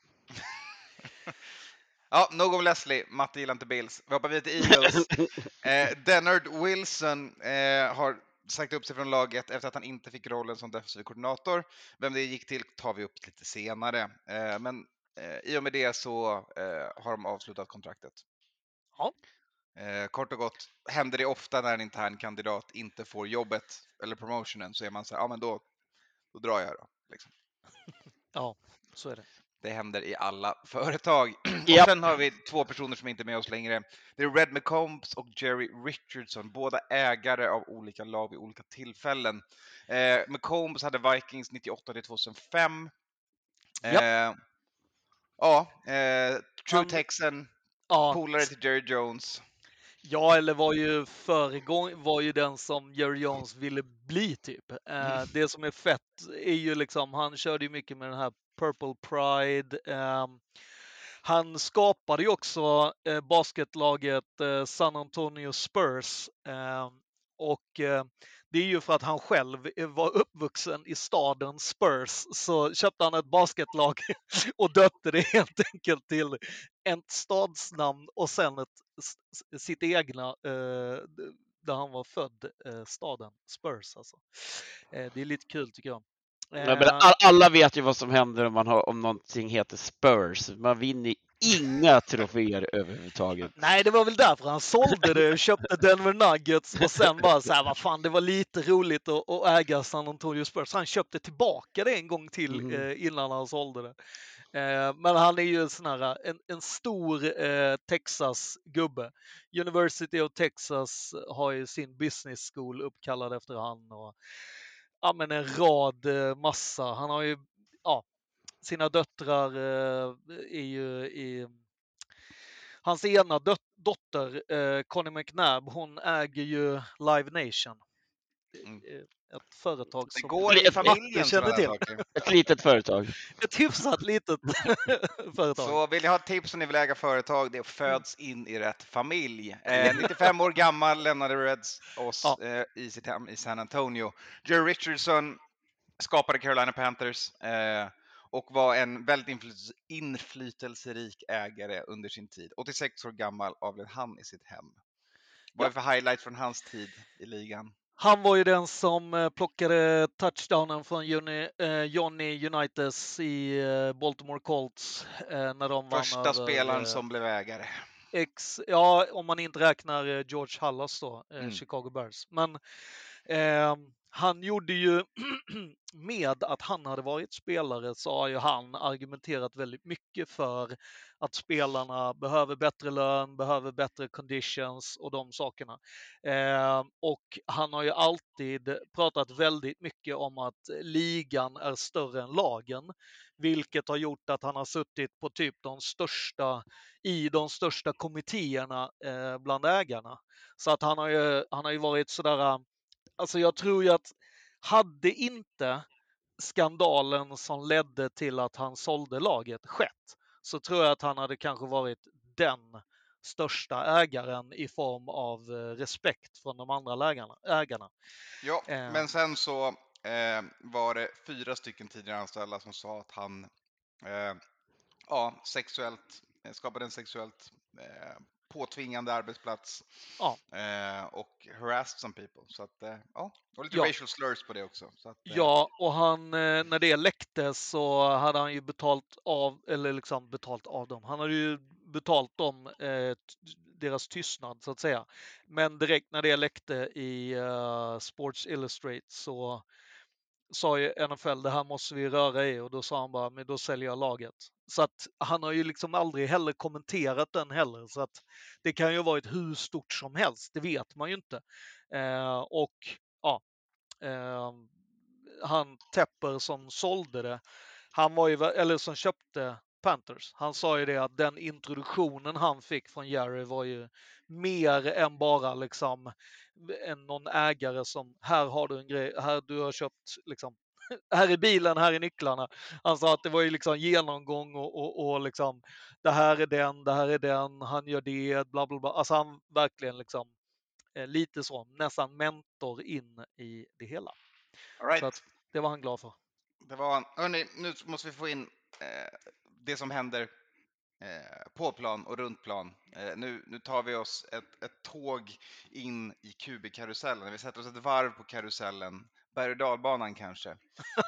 Ja, nog om Leslie. Matte gillar inte Bills. Vi hoppar vidare till Eagles. eh, Dennard Wilson eh, har sagt upp sig från laget efter att han inte fick rollen som defensiv koordinator. Vem det gick till tar vi upp lite senare. Eh, men eh, i och med det så eh, har de avslutat kontraktet. Ja. Eh, kort och gott, händer det ofta när en intern kandidat inte får jobbet eller promotionen så är man så här, ja men då, då drar jag då. Liksom. Ja, så är det. Det händer i alla företag. Japp. Och sen har vi två personer som inte är med oss längre. Det är Red McCombs och Jerry Richardson, båda ägare av olika lag vid olika tillfällen. Eh, McCombs hade Vikings 98 till 2005. Eh, ja, eh, True Han- Texan, Ja, polare till Jerry Jones. Ja, eller var ju föregång var ju den som Jerry Jones ville bli typ. Eh, det som är fett är ju liksom, han körde ju mycket med den här Purple Pride. ehm, han skapade ju också eh, basketlaget eh, San Antonio Spurs. ehm, och eh, det är ju för att han själv eh, var uppvuxen i staden Spurs så köpte han ett basketlag och döpte det helt enkelt till ett stadsnamn och sen ett, sitt egna eh, där han var född, eh, staden Spurs alltså. Eh, det är lite kul tycker jag. Ja, men all, alla vet ju vad som händer om, man har, om någonting heter Spurs. Man vinner inga troféer överhuvudtaget. Nej, det var väl därför han sålde det och köpte Denver Nuggets och sen bara så här, vad fan, det var lite roligt att, att äga San Antonio Spurs. Han köpte tillbaka det en gång till Mhm. eh, innan han sålde det. Eh, men han är ju en sån här, en, en stor eh, Texas-gubbe. University of Texas har ju sin business school uppkallad efter han och ja, men en rad eh, massa. Han har ju ja, sina döttrar eh, är ju i Hans ena dot- dotter, eh, Connie McNabb, hon äger ju Live Nation. Mm. Ett företag Det som går i familjen känner sådana till. Ett litet företag. ett hyfsat litet företag. Så vill ni ha tips om ni vill äga företag, det föds in i rätt familj. Eh, 95 år gammal lämnade Reds oss Ja. eh, i sitt hem i San Antonio. Jerry Richardson skapade Carolina Panthers eh, och var en väldigt inflytelse, inflytelserik ägare under sin tid. 86 år gammal avled han i sitt hem. Vad är det för highlights från hans tid i ligan? Han var ju den som eh, plockade touchdownen från Johnny, eh, Johnny Unitas i eh, Baltimore Colts eh, när de vann Första över, spelaren eh, som blev ägare. Ex, ja, om man inte räknar eh, George Hallas då, Mm. Chicago Bears. Men eh, han gjorde ju med att han hade varit spelare så har ju han argumenterat väldigt mycket för att spelarna behöver bättre lön, behöver bättre conditions och de sakerna. Eh, och han har ju alltid pratat väldigt mycket om att ligan är större än lagen, vilket har gjort att han har suttit på typ de största i de största kommittéerna eh, bland ägarna. Så att han har ju, han har ju varit sådär, alltså jag tror ju att hade inte skandalen som ledde till att han sålde laget skett, så tror jag att han hade kanske varit den största ägaren i form av eh, respekt från de andra lägarna, ägarna. Ja, Eh. men sen så eh, var det fyra stycken tidigare anställda som sa att han eh, ja, sexuellt, eh, skapade en sexuellt eh, påtvingande arbetsplats Ja. eh, och harassed some people. Så att, eh, ja, och lite Ja. racial slurs på det också. Så att, eh, Ja, och han, eh, när det läckte så hade han ju betalt av, eller liksom betalt av dem. Han hade ju betalt dem eh, deras tystnad så att säga. Men direkt när det läckte i eh, Sports Illustrated så sa ju NFL det här måste vi röra i och då sa han bara, men då säljer jag laget. Så att han har ju liksom aldrig heller kommenterat den heller. Så att det kan ju ha varit hur stort som helst, det vet man ju inte. Eh, och ja, eh, han Tepper som sålde det, han var ju, eller som köpte Panthers, han sa ju det att den introduktionen han fick från Jerry var ju mer än bara liksom en, någon ägare som, här har du en grej, här du har köpt liksom, här är bilen, här är nycklarna. Han sa att det var ju liksom genomgång och, och, och liksom, det här är den, det här är den, han gör det, bla bla bla. Alltså han verkligen liksom, eh, lite så, nästan mentor in i det hela. all right. Så att det var han glad för. Det var, hörni, nu måste vi få in eh, det som händer eh, på plan och runt plan. Eh, nu, nu tar vi oss ett, ett tåg in i QB-karusellen. Vi sätter oss ett varv på karusellen, berg och dalbanan kanske.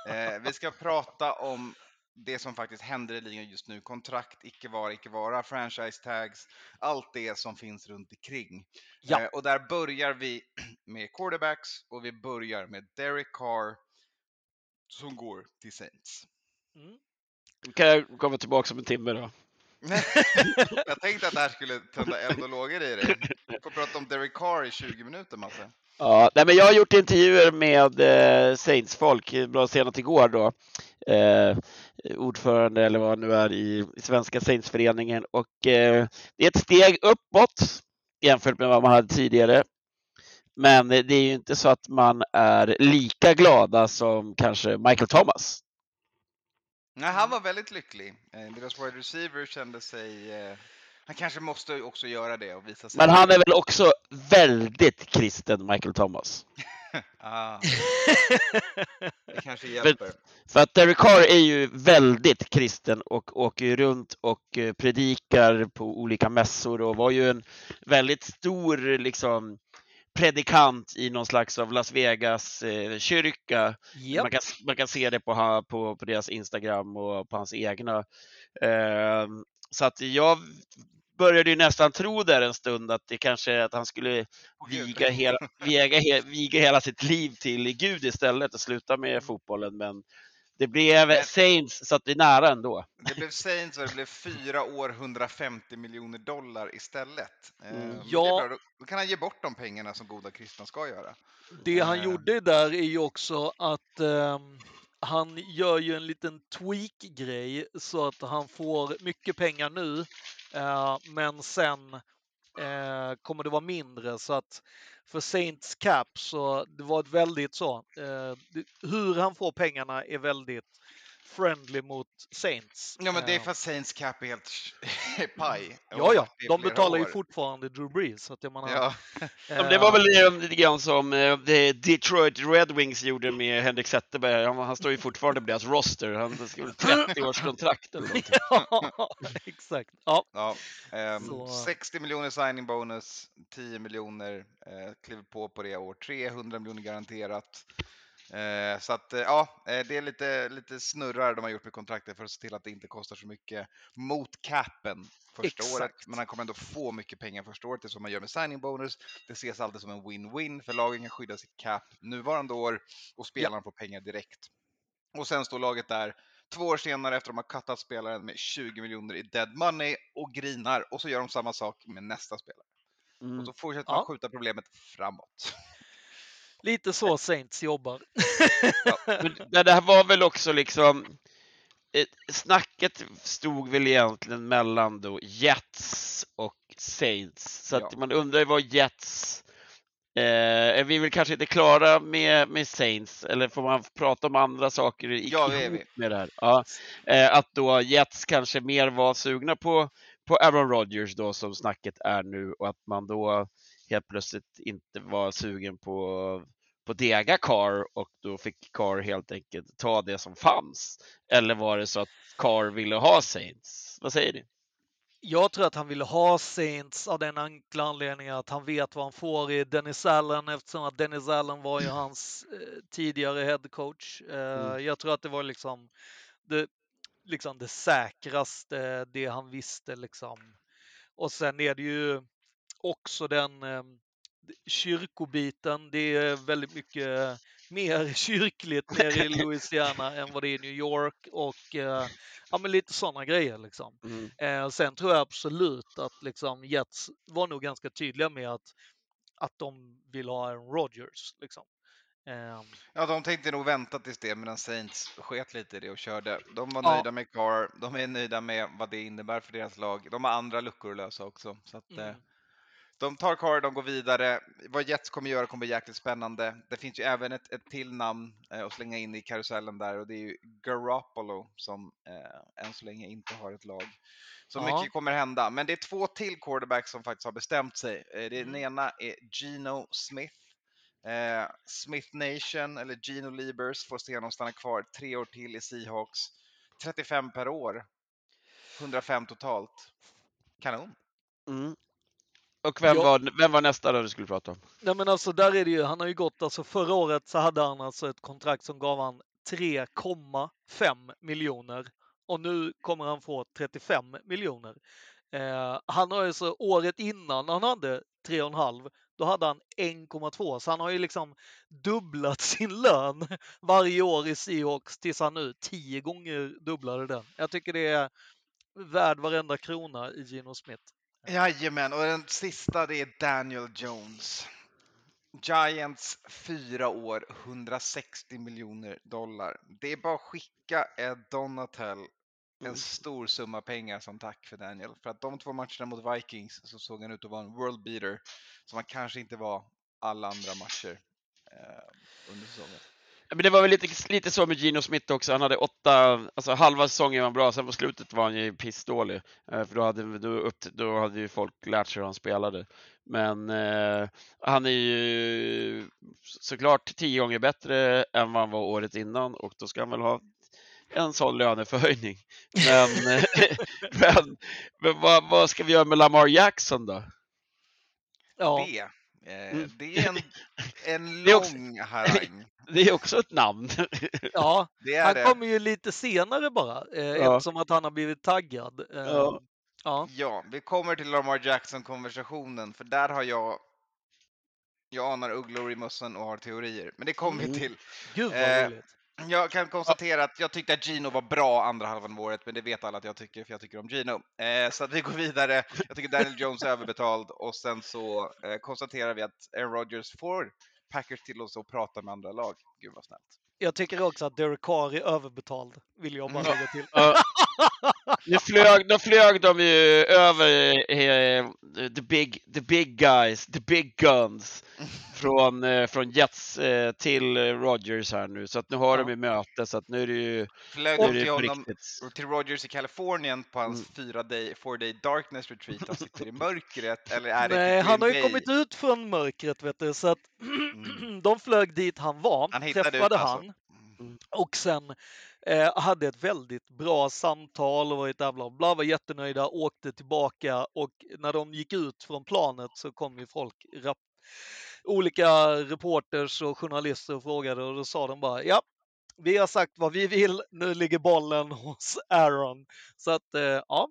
Eh, vi ska prata om det som faktiskt händer i ligan just nu. Kontrakt, icke vara, icke vara, franchise tags, allt det som finns runt omkring. Ja. Eh, och där börjar vi med quarterbacks och vi börjar med Derek Carr som går till Saints. Mm. Kan jag komma tillbaka om en timme då? jag tänkte att det här skulle tända eld och lågor i dig. Du får prata om Derek Carr i 20 minuter, Matte. Ja, nej, men jag har gjort intervjuer med eh, Saints-folk, bra senast igår då. Eh, ordförande eller vad han nu är i, i Svenska Saints-föreningen och eh, det är ett steg uppåt jämfört med vad man hade tidigare. Men det är ju inte så att man är lika glada som kanske Michael Thomas. Nej, han var väldigt lycklig. Eh, deras wide receiver kände sig... Eh, han kanske måste också göra det och visa sig. Men han är väl också väldigt kristen, Michael Thomas. Ah, det kanske hjälper. För att Derek Carr är ju väldigt kristen och åker runt och eh, predikar på olika mässor och var ju en väldigt stor liksom predikant i någon slags av Las Vegas eh, kyrka. Japp. Man, kan, man kan se det på, på, på deras Instagram och på hans egna. Eh, så att jag började ju nästan tro där en stund att det kanske att han skulle viga hela, viga, he- viga hela sitt liv till Gud istället och sluta Mm. med fotbollen. Men det blev Men- Saints så att det är nära ändå. Det blev Saints och det blev fyra år 150 miljoner dollar istället. Eh, Mm. är Ja. då- kan han ge bort de pengarna som goda kristna ska göra. Det han Eh. gjorde där är ju också att ehm, han gör ju en liten tweak-grej så att han får mycket pengar nu, eh, Eh, men sen eh, kommer det vara mindre. Så att för Saints Cap så det var ett väldigt så, eh, hur han får pengarna är väldigt friendly mot Saints. Ja, men det är för att Saints cap är helt paj. Ja, ja, de betalar ju fortfarande Drew Brees. Så att jag menar, Ja, men det var väl eh, lite grann som eh, det Detroit Red Wings gjorde med Henrik Zetterberg. Han, han står ju fortfarande på deras roster. Han skrev 30 års kontrakt eller någonting. ja, exakt. Ja, ja. ehm, Så- 60 miljoner signing bonus, 10 miljoner eh, kliver på på det år, 300 miljoner garanterat. Eh, så att eh, ja, eh, det är lite, lite snurrar de har gjort med kontraktet för att se till att det inte kostar så mycket mot capen första året. Exakt. Men han kommer ändå få mycket pengar första året, det är som man gör med signing bonus. Det ses alltid som en win-win för lagen kan skydda sitt cap nuvarande år och spelarna får pengar direkt. Och sen står laget där två år senare efter att de har cuttat spelaren med 20 miljoner i dead money och grinar och så gör de samma sak med nästa spelare. Mm. Och så fortsätter Ja. man skjuta problemet framåt. lite så Saints jobbar. Men det här var väl också liksom Snacket stod väl egentligen mellan då Jets och Saints. Så att Ja. man undrar ju vad Jets eh, är vi väl kanske inte klara med, med Saints eller får man prata om andra saker i, Ja, det är vi. med det här? Ja. Eh, att då Jets kanske mer var sugna på, på Aaron Rodgers då som snacket är nu och att man då helt plötsligt inte var sugen på på Dega Carr och då fick Carr helt enkelt ta det som fanns? Eller var det så att Carr ville ha Saints? Vad säger ni? Jag tror att han ville ha Saints av den enkla anledningen att han vet vad han får i Dennis Allen eftersom att Dennis Allen var ju hans eh, tidigare head coach. Eh, Mm. Jag tror att det var liksom det, liksom det säkraste, det han visste liksom. Och sen är det ju också den eh, kyrkobiten. Det är väldigt mycket mer kyrkligt nere i Louisiana än vad det är i New York och eh, ja, men lite sådana grejer liksom. Mm. Eh, sen tror jag absolut att liksom Jets var nog ganska tydliga med att, att de vill ha en Rodgers. Liksom. Eh, Ja, de tänkte nog vänta tills det, medan Saints sket lite i det och körde. De var Ja. nöjda med Carr, de är nöjda med vad det innebär för deras lag. De har andra luckor att lösa också. Så att, eh, mm. De tar Carr, de går vidare. Vad Jets kommer göra kommer bli jäkligt spännande. Det finns ju även ett, ett till namn eh, att slänga in i karusellen där och det är ju Garoppolo som eh, än så länge inte har ett lag. Så Ja. mycket kommer hända. Men det är två till quarterbacks som faktiskt har bestämt sig. Eh, det, Den Mm. ena är Gino Smith. Eh, Smith Nation, eller Gino Liebers, får se honom stanna kvar tre år till i Seahawks. 35 per år. 105 totalt. Kanon. Mm. Och vem, Ja. var, vem var nästa då du skulle prata om? Nej men alltså där är det ju, han har ju gått, alltså förra året så hade han alltså ett kontrakt som gav han 3,5 miljoner och nu kommer han få 35 miljoner. Eh, han har ju så året innan han hade 3,5 då hade han 1,2 så han har ju liksom dubblat sin lön varje år i Seahawks tills han nu 10 gånger dubblade den. Jag tycker det är värd varenda krona i Gino Smith. Jajamän, och den sista det är Daniel Jones. Giants fyra år, 160 miljoner dollar. Det är bara att skicka Ed Donatel en stor summa pengar som tack för Daniel. För att de två matcherna mot Vikings så såg han ut att vara en world beater som han kanske inte var alla andra matcher eh, under säsongen. Men det var väl lite, lite så med Gino Smith också. Han hade åtta, alltså halva säsongen var bra, sen på slutet var han ju pissdålig. Eh, För då hade, då, upp, då hade ju folk lärt sig hur han spelade. Men eh, han är ju såklart tio gånger bättre än vad han var året innan och då ska han väl ha en sån löneförhöjning. Men, men, men vad, vad ska vi göra med Lamar Jackson då? Ja, Det, Mm. det är en, en Det är också- lång harang. Det är också ett namn. ja. Det är Han det. kommer ju lite senare bara eh, Ja. eftersom att han har blivit taggad. Eh, Ja. ja. Ja, vi kommer till Lamar Jackson-konversationen, för där har jag jag anar ugglor i mössan och har teorier, men det kommer vi Mm. till. Gud vad Eh, roligt. Jag kan konstatera att jag tyckte att Gino var bra andra halvan av året, men det vet alla att jag tycker, för jag tycker om Gino. Eh, så att vi går vidare. Jag tycker Daniel Jones är överbetald och sen så eh, konstaterar vi att Aaron Rodgers får Packers till oss att prata med andra lag. Gud vad snällt. Jag tycker också att Derek Carr är överbetald, vill jag bara Mm. lägga till. Nu flög, då flög de ju över eh, the, big, the big guys, the big guns från, eh, från Jets eh, till Rogers här nu. Så att nu har Ja. de ju möte så att nu är det ju, Flög nu är de det till ju på honom riktigt. till Rogers i Kalifornien på hans Mm. fyra day, four day darkness retreat. Han sitter i mörkret, eller är det Nej, till han har ju kommit ut från mörkret vet du, så att Mm. de flög dit han var, Han träffade ut, alltså. han och sen eh, hade ett väldigt bra samtal och var ett bla bla, var jättenöjda, åkte tillbaka och när de gick ut från planet så kom ju folk rap- olika reporters och journalister och frågade och då sa de bara ja, vi har sagt vad vi vill, nu ligger bollen hos Aaron. Så att eh, ja,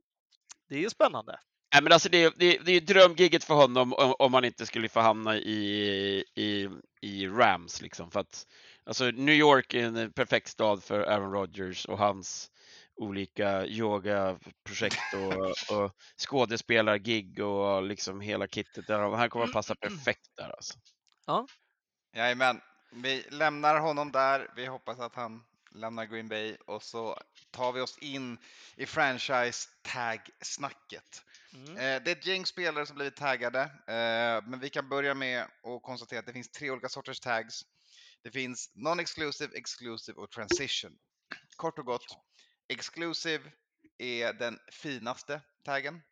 det är ju spännande. Nej, men alltså det, är- det, är- det är ju drömgigget för honom om, om han inte skulle få hamna i, i, i Rams. Liksom, för att, alltså New York är en perfekt stad för Aaron Rodgers och hans olika yogaprojekt och, och skådespelargig och liksom hela kittet. Där. Han kommer att passa perfekt där. Alltså. Jajamän, vi lämnar honom där. Vi hoppas att han lämnar Green Bay och så tar vi oss in i franchise tag-snacket. Mm. Eh, det är ett gäng spelare som blivit taggade, eh, men vi kan börja med att konstatera att det finns tre olika sorters tags. Det finns non-exclusive, exclusive och transition. Kort och gott, exclusive är den finaste taggen.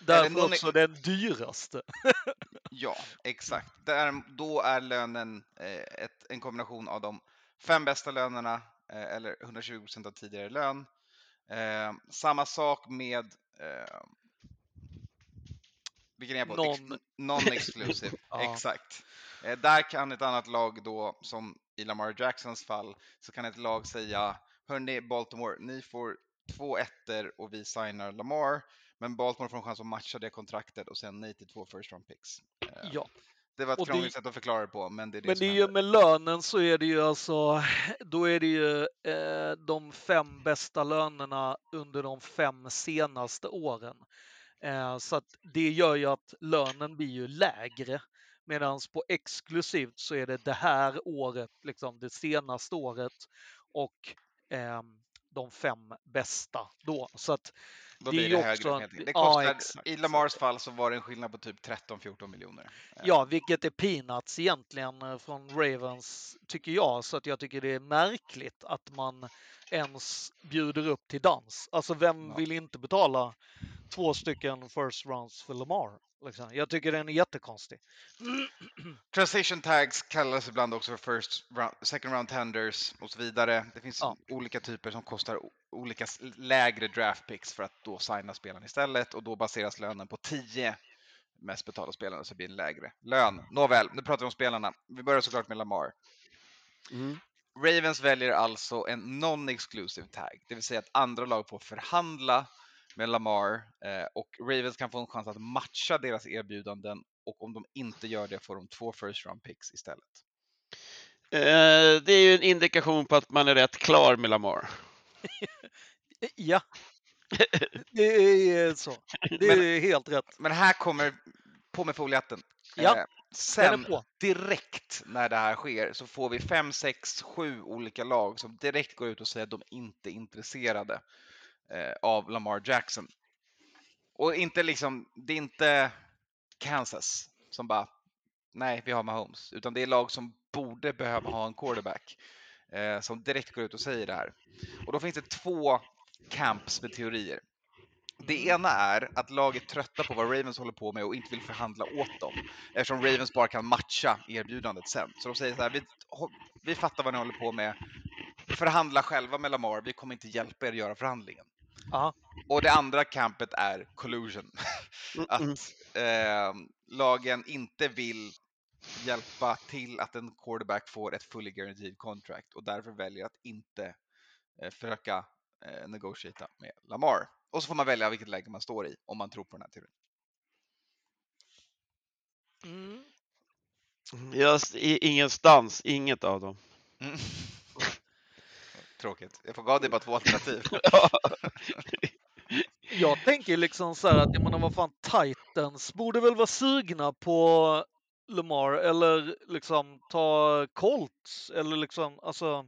Därför också den dyraste. Ja, exakt. Där, då är lönen eh, ett, en kombination av de fem bästa lönerna eh, eller 120 av tidigare lön. Eh, samma sak med eh, vilken är jag på? Ex- Non- Non-exclusive, Ja. exakt. Eh, där kan ett annat lag då, som i Lamar Jacksons fall, så kan ett lag säga Hörni Baltimore, ni får två ettor och vi signar Lamar. Men Baltimore får en chans att matcha det kontraktet och sen nej till två first round picks. Eh, Ja, Det var ett krångligt sätt att förklara det på, men det är det men som det är ju med lönen så är det ju alltså, då är det ju eh, de fem bästa lönerna under de fem senaste åren. Eh, så att det gör ju att lönen blir ju lägre. Medan på exklusivt så är det det här året, liksom det senaste året och ehm, de fem bästa då. Så att Då det blir det högre. också ja, kostar, exakt. I Lamars fall så var det en skillnad på typ 13-14 miljoner. Eh, Ja, vilket är peanuts egentligen eh, från Ravens, tycker jag. Så att jag tycker det är märkligt att man ens bjuder upp till dans. Alltså vem Ja. vill inte betala två stycken first rounds för Lamar. Liksom. Jag tycker den är jättekonstig. Transition tags kallas ibland också för first round, second round tenders och så vidare. Det finns Ja. olika typer som kostar olika lägre draft picks för att då signa spelaren istället och då baseras lönen på 10 mest betalda spelarna så blir det en lägre lön. Nåväl, nu pratar vi om spelarna. Vi börjar såklart med Lamar. Mm. Ravens väljer alltså en non-exclusive tag, det vill säga att andra lag får förhandla med Lamar eh, och Ravens kan få en chans att matcha deras erbjudanden och om de inte gör det får de två first round picks istället. Eh, det är ju en indikation på att man är rätt klar med Lamar. Ja, det är så. Det är helt rätt. Men här kommer, på med foliehatten. Ja, Eh, sen direkt när det här sker så får vi fem, sex, sju olika lag som direkt går ut och säger att de inte är intresserade eh, av Lamar Jackson. Och inte liksom, det är inte Kansas som bara, nej, vi har Mahomes, utan det är lag som borde behöva ha en quarterback eh, som direkt går ut och säger det här. Och då finns det två camps med teorier. Det ena är att lag är trötta på vad Ravens håller på med och inte vill förhandla åt dem eftersom Ravens bara kan matcha erbjudandet sen. Så de säger så här, vi, vi fattar vad ni håller på med, förhandla själva med Lamar, vi kommer inte hjälpa er att göra förhandlingen. Ja. Och det andra campet är collusion. Att Mm. eh, lagen inte vill hjälpa till att en quarterback får ett fully guaranteed contract och därför väljer att inte eh, försöka eh, negotiata med Lamar. Och så får man välja vilket läge man står i om man tror på den här teorin. Mm. Jag, s- i- ingenstans, inget av dem. Mm. Tråkigt. Jag får gav dig bara två alternativ. Jag tänker liksom så här att jag menar vad fan Titans borde väl vara sugna på Lamar eller liksom ta Colts eller liksom alltså. Jag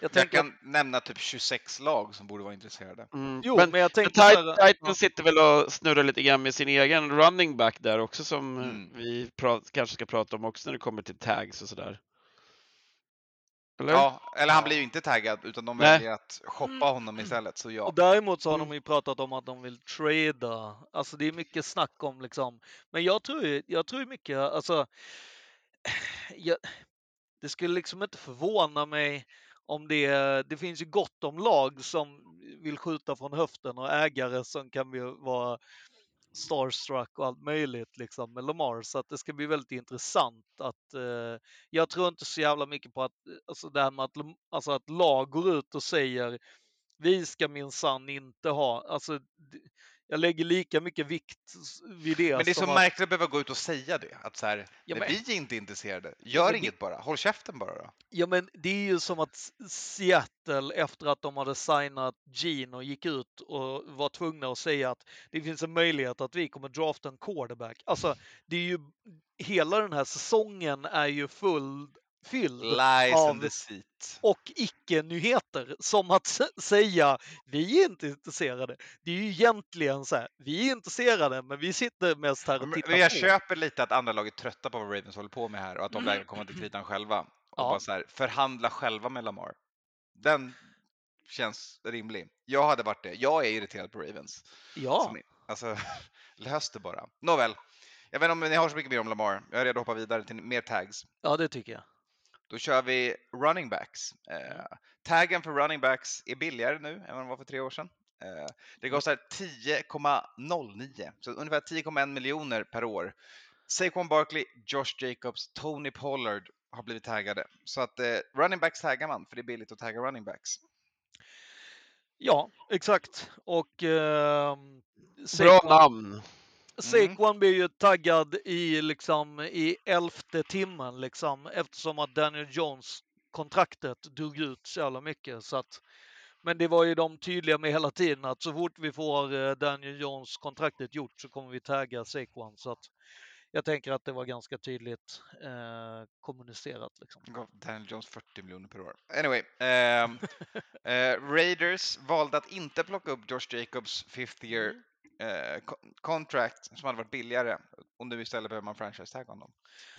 Jag tänker, kan nämna typ 26 lag som borde vara intresserade. Mm. jo men, men jag tänker men så Tit- här, Titans sitter väl och snurrar lite grann med sin egen running back där också som Mm. vi pra- kanske ska prata om också när det kommer till tags och sådär. Eller? Ja, eller han blir ju inte taggad utan de Nej. väljer att shoppa honom istället. Så ja. Och däremot så har Mm. de ju pratat om att de vill trada. Alltså det är mycket snack om liksom. Men jag tror ju, jag tror ju mycket, alltså. Jag, det skulle liksom inte förvåna mig om det, det finns ju gott om lag som vill skjuta från höften och ägare som kan ju vara starstruck och allt möjligt liksom med Lamar. Så att det ska bli väldigt intressant att eh, jag tror inte så jävla mycket på att eh, alltså det här med att, alltså att lag går ut och säger vi ska minsann inte ha, alltså jag lägger lika mycket vikt vid det. Men det är så att, märkligt att behöva gå ut och säga det. Att så här, Ja, men- vi är inte intresserade. Gör men det- inget bara. Håll käften bara då. Ja men det är ju som att Seattle efter att de hade signat Gene gick ut och var tvungna att säga att det finns en möjlighet att vi kommer drafta en quarterback. Alltså det är ju hela den här säsongen är ju full fylld Lies av- och icke-nyheter. Som att säga vi är inte intresserade. Det är ju egentligen så här, vi är intresserade men vi sitter mest här och tittar men jag på. köper lite att andra lag är trötta på vad Ravens håller på med här och att de Mm. vägrar komma till kritan själva. Och Ja. bara så här, förhandla själva med Lamar. Den känns rimlig. Jag hade varit det. Jag är irriterad på Ravens. Ja, Som, alltså, lös det bara. Nåväl. Jag vet inte om ni har så mycket mer om Lamar. Jag är redo att hoppa vidare till mer tags. ja det tycker jag. Då kör vi running backs. Eh, taggen för running backs är billigare nu än vad den var för tre år sedan. Eh, det kostar 10,09, så ungefär 10,1 miljoner per år. Saquon Barkley, Josh Jacobs, Tony Pollard har blivit taggade. Så att eh, running backs taggar man, för det är billigt att tagga running backs. Ja, exakt. Och ehm, Bra namn. Saquon blir ju taggad i, liksom, i elfte timmen liksom, eftersom att Daniel Jones kontraktet drog ut så jävla mycket. Så att, men det var ju de tydliga med hela tiden att så fort vi får eh, Daniel Jones kontraktet gjort så kommer vi tagga Saquon. Så att jag tänker att det var ganska tydligt eh, kommunicerat. Liksom. Gav Daniel Jones 40 miljoner per år. Anyway, ehm, eh, Raiders valde att inte plocka upp Josh Jacobs fifth year eh, co- contract som hade varit billigare och nu istället behöver man franchise tag honom.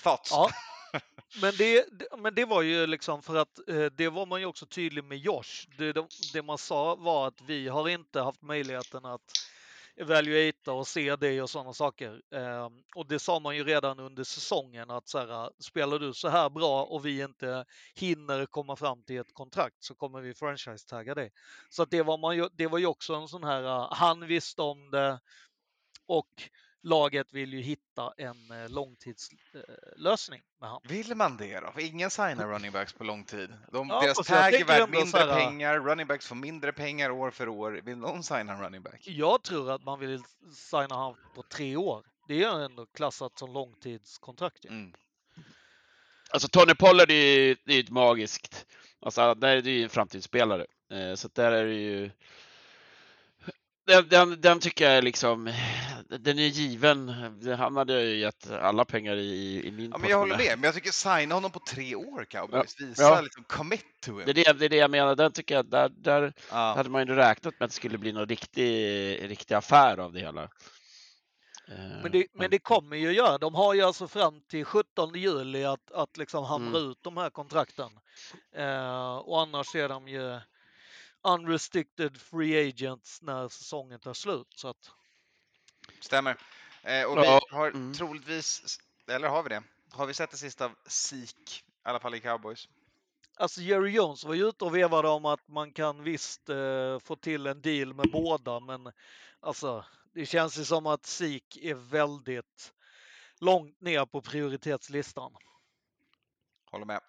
Thoughts? Ja. Men det, men det var ju liksom för att eh, det var man ju också tydlig med Josh. Det, det man sa var att vi har inte haft möjligheten att evaluata och se det och sådana saker. Eh, och det sa man ju redan under säsongen att så här, spelar du så här bra och vi inte hinner komma fram till ett kontrakt så kommer vi franchise-tagga dig. Så att det, var man ju, det var ju också en sån här, han visste om det och laget vill ju hitta en uh, långtidslösning med han. Vill man det då? För ingen signar running backs på lång tid. De, Ja, deras tag är så mindre här- pengar, running backs får mindre pengar år för år. Vill någon signa en running back? Jag tror att man vill signa han på tre år. Det är ändå klassat som långtidskontrakt. Mm. Alltså Tony Pollard är ju det är ju ett magiskt, alltså där är det ju en framtidsspelare. Eh, Så där är det ju, den, den, den tycker jag är liksom, den är given. Han hade ju gett alla pengar i, i min Ja, men jag håller med, men jag tycker signa honom på tre år Cowboys. Visa Ja. liksom commit to him. Det är det, det är det jag menar, den tycker jag, där, där Ja. hade man ju räknat med att det skulle bli någon riktig, riktig affär av det hela. Eh, Men det, men det kommer ju göra. De har ju alltså fram till 17 juli att, att liksom hamra Mm. ut de här kontrakten. Eh, och annars är de ju unrestricted free agents när säsongen tar slut. Så att, Stämmer. Eh, och Ja, vi har mm. troligtvis, eller har vi det? Har vi sett det sista av Sik, i alla fall i Cowboys? alltså Jerry Jones var ju ute och vevade om att man kan visst eh, få till en deal med båda, men alltså det känns ju som att Sik är väldigt långt ner på prioritetslistan. Håller med.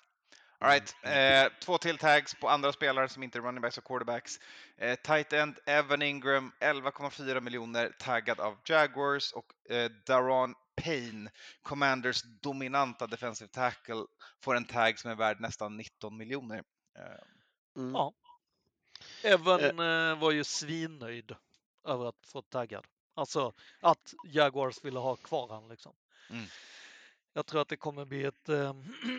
All right. eh, två till tags på andra spelare som inte är running backs och quarterbacks. Eh, tight end Evan Ingram, 11,4 miljoner, taggad av Jaguars och eh, Daron Payne, Commanders dominanta defensive tackle, får en tag som är värd nästan 19 miljoner. Eh, Mm. Ja. Evan eh, var ju svinnöjd över att få taggad. Alltså att Jaguars ville ha kvar han liksom. Mm. Jag tror att det kommer bli ett eh,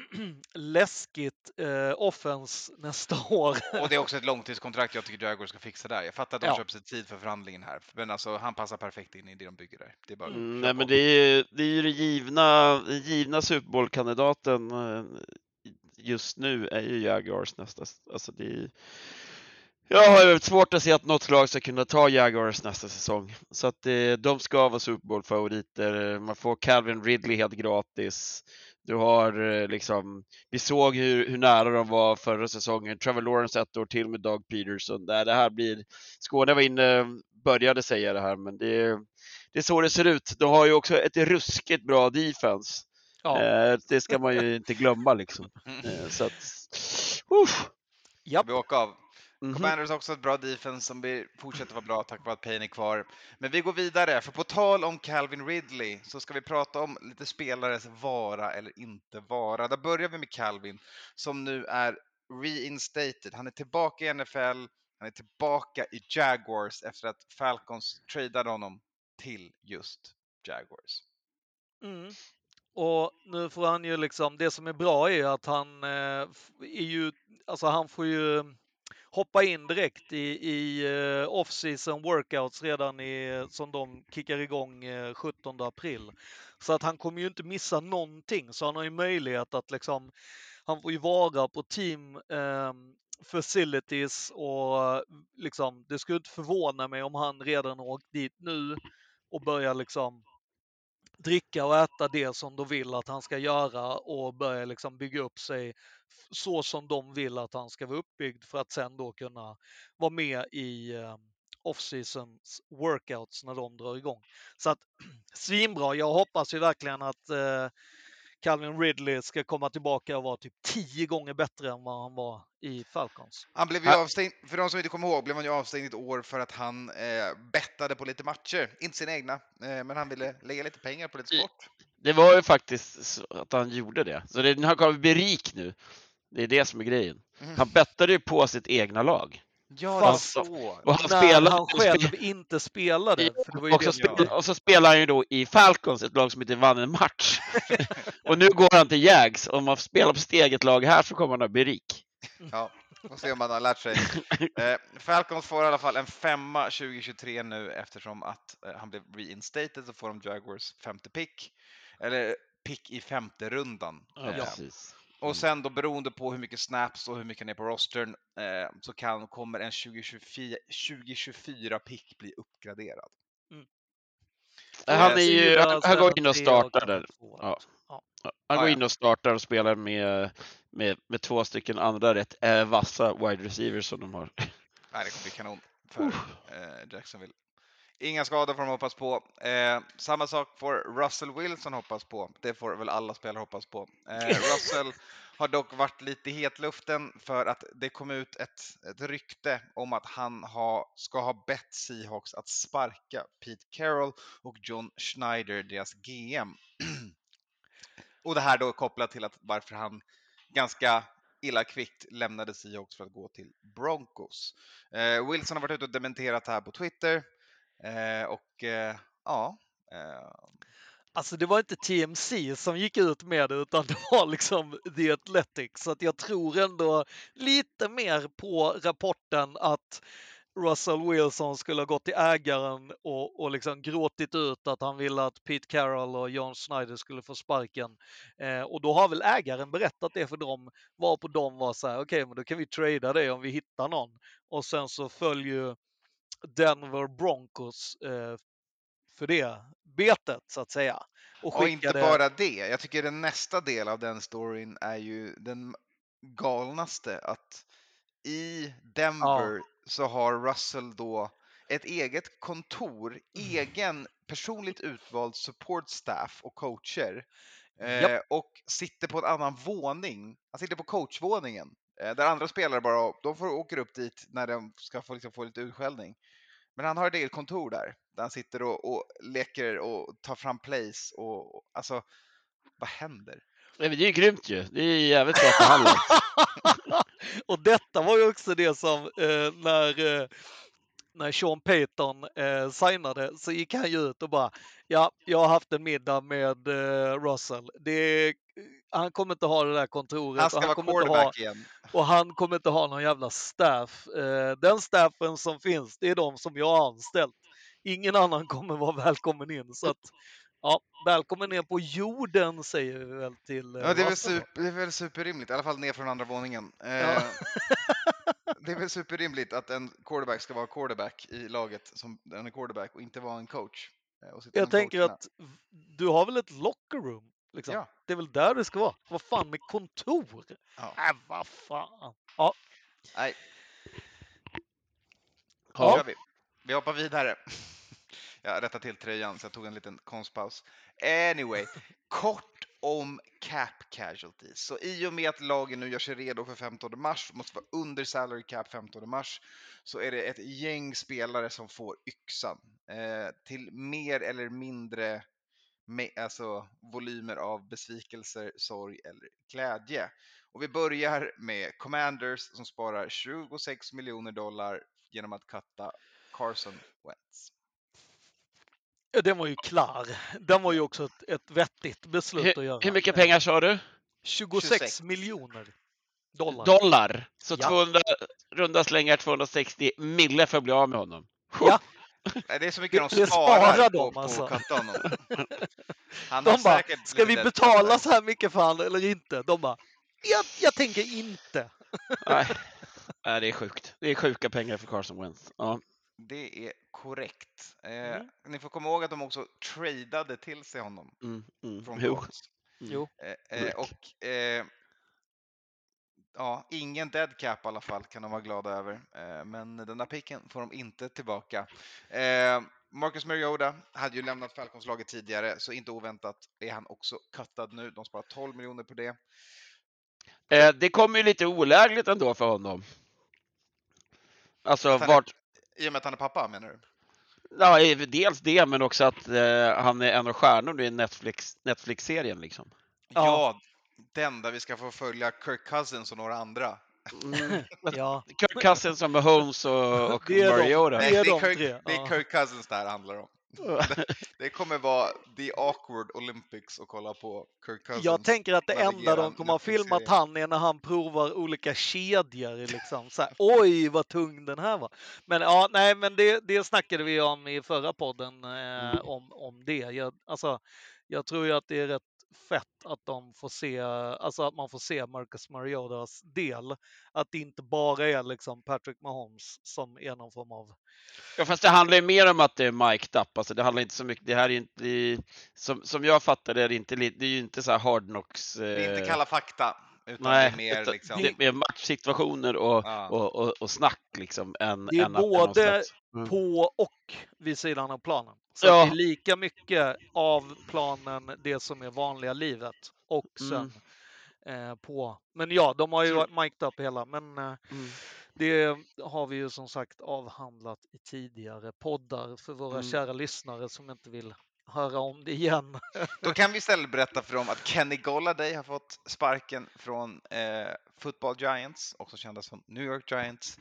läskigt eh, offens nästa år. och det är också ett långtidskontrakt jag tycker Jaguars ska fixa där. Jag fattar att de Ja. köper sig tid för förhandlingen här, men alltså han passar perfekt in i det de bygger där. Det är bara Mm, nej, men det är ju det, är ju det givna, den givna Super Bowl-kandidaten eh, just nu är ju Jaguars nästa. Alltså det är, jag har svårt att se att något lag ska kunna ta Jaguars nästa säsong. Så att det, de ska vara Super Bowl-favoriter. Man får Calvin Ridley helt gratis. Du har eh, liksom, vi såg hur, hur nära de var förra säsongen. Trevor Lawrence ett år till med Doug Peterson. Det, det här blir, Skåne var inne, började säga det här, men det, det är så det ser ut. De har ju också ett ruskigt bra defense. Ja, Eh, det ska man ju inte glömma liksom. Eh, så att, uff. japp. Vi åker av. Mhm. Commanders har också ett bra defense som blir, fortsätter vara bra tack vare att Payne är kvar. Men vi går vidare, för på tal om Calvin Ridley så ska vi prata om lite spelares vara eller inte vara. Där börjar vi med Calvin som nu är reinstated. Han är tillbaka i NFL, han är tillbaka i Jaguars efter att Falcons tradade honom till just Jaguars. Mm. Och nu får han ju liksom, det som är bra är att han eh, är ju, alltså han får ju hoppa in direkt i, i eh, off-season workouts redan i, som de kickar igång eh, 17 april. Så att han kommer ju inte missa någonting, så han har ju möjlighet att liksom, han får ju vara på team eh, facilities och liksom, det skulle inte förvåna mig om han redan har åkt dit nu och börjar liksom dricka och äta det som de vill att han ska göra och börja liksom bygga upp sig så som de vill att han ska vara uppbyggd för att sen då kunna vara med i eh, off-seasons workouts när de drar igång. Så att svinbra. Jag hoppas ju verkligen att eh, Calvin Ridley ska komma tillbaka och vara typ tio gånger bättre än vad han var i Falcons. Han blev ju avstängd, för de som inte kommer ihåg, blev han ju avstängd ett år för att han eh, bettade på lite matcher. Inte sina egna, eh, men han ville lägga lite pengar på lite sport. Det var ju faktiskt så att han gjorde det. Så det, han kommer bli rik nu. Det är det som är grejen. Mm. Han bettade ju på sitt egna lag. Ja, det var så. Och han När spelade, han själv inte spelade. För det var ju och, så spel, och så spelar han ju då i Falcons, ett lag som inte vann en match. och nu går han till Jags. Om man spelar på sitt eget lag här så kommer han att bli rik. Ja, får se om han har lärt sig. Eh, Falcons får i alla fall en femma 2023 nu eftersom att eh, han blev reinstated så får de Jaguars femte pick. Eller pick i femte rundan. Ja, Eh, precis. Och sen då beroende på hur mycket snaps och hur mycket han är på rostern eh, så kan, kommer en 2024, 2024 pick bli uppgraderad. Mm. Han är ju, han, han går in och startar. Ja. Han går in och startar och spelar med, med, med två stycken andra rätt äh, vassa wide receivers som de har. Nej, det kommer bli kanon för eh, Jacksonville. Inga skador får de hoppas på. Eh, samma sak får Russell Wilson hoppas på. Det får väl alla spelare hoppas på. Eh, Russell har dock varit lite i hetluften för att det kom ut ett, ett rykte om att han ha, ska ha bett Seahawks att sparka Pete Carroll och John Schneider, deras GM. och det här då kopplat till att varför han ganska illa kvickt lämnade Seahawks för att gå till Broncos. Eh, Wilson har varit ute och dementerat det här på Twitter. Eh, och eh, ja, eh, Alltså det var inte TMC som gick ut med det utan det var liksom The Athletic. Så att jag tror ändå lite mer på rapporten att Russell Wilson skulle ha gått till ägaren och, och liksom gråtit ut att han ville att Pete Carroll och John Schneider skulle få sparken. Eh, och då har väl ägaren berättat det för dem, varpå de var så här, okej, men då kan vi trada det om vi hittar någon. Och sen så följer Denver Broncos eh, för det betet så att säga. Och, och inte skickade- bara det. Jag tycker den nästa del av den storyn är ju den galnaste att i Denver så har Russell då ett eget kontor, Mm. egen personligt utvald support staff och coacher eh, och sitter på en annan våning. Han sitter på coachvåningen eh, där andra spelare bara de får åker upp dit när de ska få, liksom, få lite utskällning. Men han har ett eget kontor där, där han sitter och, och leker och tar fram plays och, och alltså, vad händer? Nej, men det är ju grymt ju. Det är jävligt bra förhandlat. och detta var ju också det som eh, när, eh, när Sean Payton eh, signade så gick han ju ut och bara ja, jag har haft en middag med eh, Russell. Det, han kommer inte ha det där kontoret Han och ska han vara kommer inte ha, igen. och han kommer inte ha någon jävla staff. Eh, den staffen som finns, det är de som jag har anställt. Ingen annan kommer vara välkommen in. Så att, ja, välkommen ner på jorden säger vi väl till eh, Ja, det, är väl super, det är väl superrimligt, i alla fall ner från andra våningen. Ja. Eh, det är väl superrimligt att en quarterback ska vara quarterback i laget som en quarterback och inte vara en coach. och Jag tänker coacherna. att du har väl ett locker room? Liksom. Ja. Det är väl där det ska vara. Vad fan med kontor? Ja. Äh, vad fan. Ja, Nej, Ja. då kör vi. Vi hoppar vidare. Jag rättade till tröjan så jag tog en liten konstpaus. Anyway, kort om cap casualties. Så i och med att lagen nu gör sig redo för 15 mars, måste vara under salary cap 15 mars, så är det ett gäng spelare som får yxan eh, till mer eller mindre med, alltså, volymer av besvikelser, sorg eller glädje. Och vi börjar med Commanders som sparar 26 miljoner dollar genom att katta Carson Wentz. Ja, den var ju klar. Den var ju också ett, ett vettigt beslut att Hur, göra. hur mycket pengar sa du? 26, 26. miljoner dollar. Dollar. Så Ja. 200, runda slängar 260 mille för att bli av med honom. Ja, Nej, det är så mycket de sparar sparar på, de, på alltså. honom. Han har de bara, säkert ska vi betala så här mycket för han eller inte? De bara, jag, jag tänker inte. Nej. Nej, det är sjukt. Det är sjuka pengar för Carson Wentz. Ja. Det är korrekt. Eh, Mm. Ni får komma ihåg att de också tradade till sig honom Mm, mm. från Jo. Jo. Eh, eh, och eh, ja, ingen dead cap i alla fall kan de vara glada över. Eh, men den där picken får de inte tillbaka. Eh, Marcus Mariota hade ju lämnat Falcons-laget tidigare, så inte oväntat är han också kattad nu. De sparar 12 miljoner på det. Eh, det kommer ju lite olägligt ändå för honom. Alltså är- vart, I och med att han är pappa menar du? ja, dels det men också att han är en av stjärnorna i Netflix, Netflix-serien liksom. Ja. Den där vi ska få följa Kirk Cousins och några andra. Mm. Ja, Kirk Cousins och Mahomes och, och Det är de. Mariota. Det är det, är Kirk, det är. Kirk Cousins det här handlar om. Det kommer vara the awkward Olympics att kolla på Kirk Cousins. jag tänker att det enda de kommer ha filmat han är när han provar olika kedjor. Liksom. Så här, Oj, vad tung den här var. Men ja, nej, men det, det snackade vi om i förra podden eh, om, om det. Jag, alltså, jag tror ju att det är rätt fett att de får se, alltså att man får se Marcus Mariotas del. Att det inte bara är liksom Patrick Mahomes som är någon form av... Ja, fast det handlar ju mer om att det är mic'd up. Alltså, det handlar inte så mycket. Det här är inte, det är, som, som jag fattar det, är det inte, det är ju inte så här hard knocks. Det är inte eh, kalla fakta. Utan Nej, det är mer liksom... det är mer matchsituationer och, Ja. och, och, och snack liksom. Än, Det är än både Mm. på och vid sidan av planen. Så Ja. det är lika mycket av planen det som är vanliga livet och sen eh, på. Men ja, de har ju mic'd up hela, men eh, Mm. det har vi ju som sagt avhandlat i tidigare poddar för våra Mm. kära lyssnare som inte vill höra om det igen. Då kan vi istället berätta för dem att Kenny Golladay har fått sparken från eh, Football Giants, också kända som New York Giants.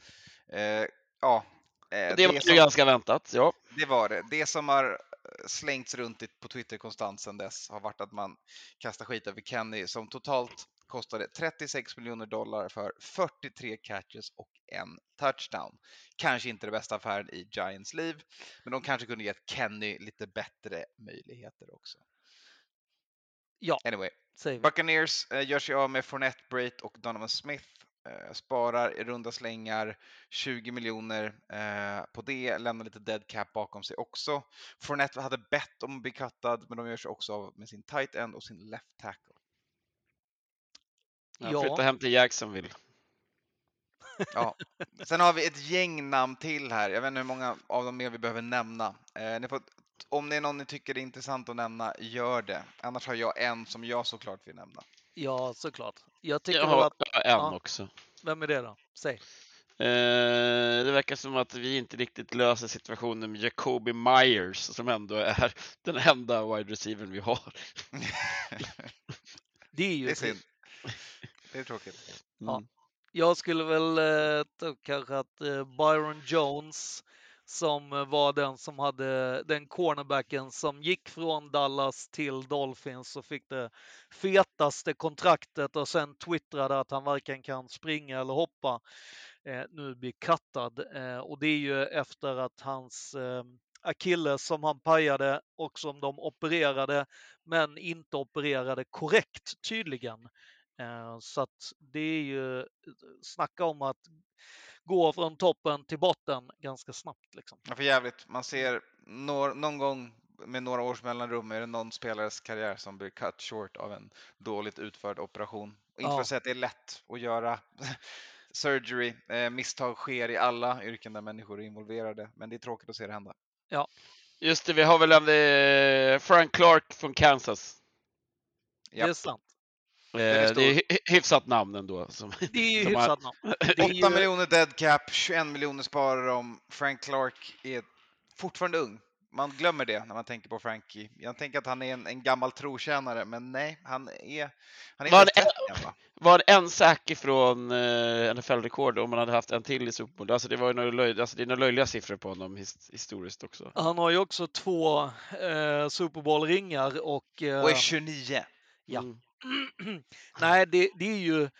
Eh, ja, eh, Det var ju som, ganska väntat, ja. det var det. Det som har eh, slängts runt på Twitter konstant sedan dess har varit att man kastar skit över Kenny som totalt kostade 36 miljoner dollar för 43 catches och en touchdown. Kanske inte det bästa affären i Giants liv, men de kanske kunde gett Kenny lite bättre möjligheter också. Ja. Anyway. Buccaneers eh, gör sig av med Fournette, Brait och Donovan Smith. Eh, sparar i runda slängar 20 miljoner eh, på det, lämnar lite dead cap bakom sig också. Fournette hade bett om att bli cuttad, men de gör sig också av med sin tight end och sin left tackle. Jag Ja. flyttar hem till Jacksonville. Ja. Sen har vi ett gäng namn till här. Jag vet inte hur många av dem mer vi behöver nämna. Eh, ni får, om det är någon ni tycker är intressant att nämna, gör det. Annars har jag en som jag såklart vill nämna. Ja, såklart. Jag tycker Jag har att, en ja. också. vem är det då? Säg. Eh, det verkar som att vi inte riktigt löser situationen med Jacoby Myers som ändå är den enda wide receivern vi har. Det är ju Det är synd. Det är tråkigt. Ja. Mm. Jag skulle väl eh, kanske att eh, Byron Jones som eh, var den som hade den cornerbacken som gick från Dallas till Dolphins och fick det fetaste kontraktet och sen twittrade att han varken kan springa eller hoppa. Eh, nu blir kattad eh, och det är ju efter att hans eh, akilles som han pajade och som de opererade men inte opererade korrekt tydligen. Eh, Så att det är ju, snacka om att gå från toppen till botten ganska snabbt. Liksom. Ja, för jävligt. Man ser någon, någon gång med några års mellanrum är det någon spelares karriär som blir cut short av en dåligt utförd operation. Och inte för Ja. att säga att det är lätt att göra surgery. Eh, misstag sker i alla yrken där människor är involverade, men det är tråkigt att se det hända. Just det, vi har väl en eh, Frank Clark från Kansas. Det är Japp. sant. Eh, är det är hy- hyfsat namn ändå. Som, Det är ju De har- hyfsat namn. Det är 8 ju, miljoner dead cap, 21 miljoner sparar de. Frank Clark är fortfarande ung. Man glömmer det när man tänker på Frankie. Jag tänker att han är en, en gammal trotjänare, men nej, han är, han är Var inte det- ens 30 än, va? var en sack ifrån eh, NFL-rekord om man hade haft en till i Super Bowl. Alltså det, var ju några löj, alltså det är några löjliga siffror på honom his, historiskt också. han har ju också två eh, Super Bowl-ringar och... Eh, Och är 29. Ja. Mm. nej, det, det är ju...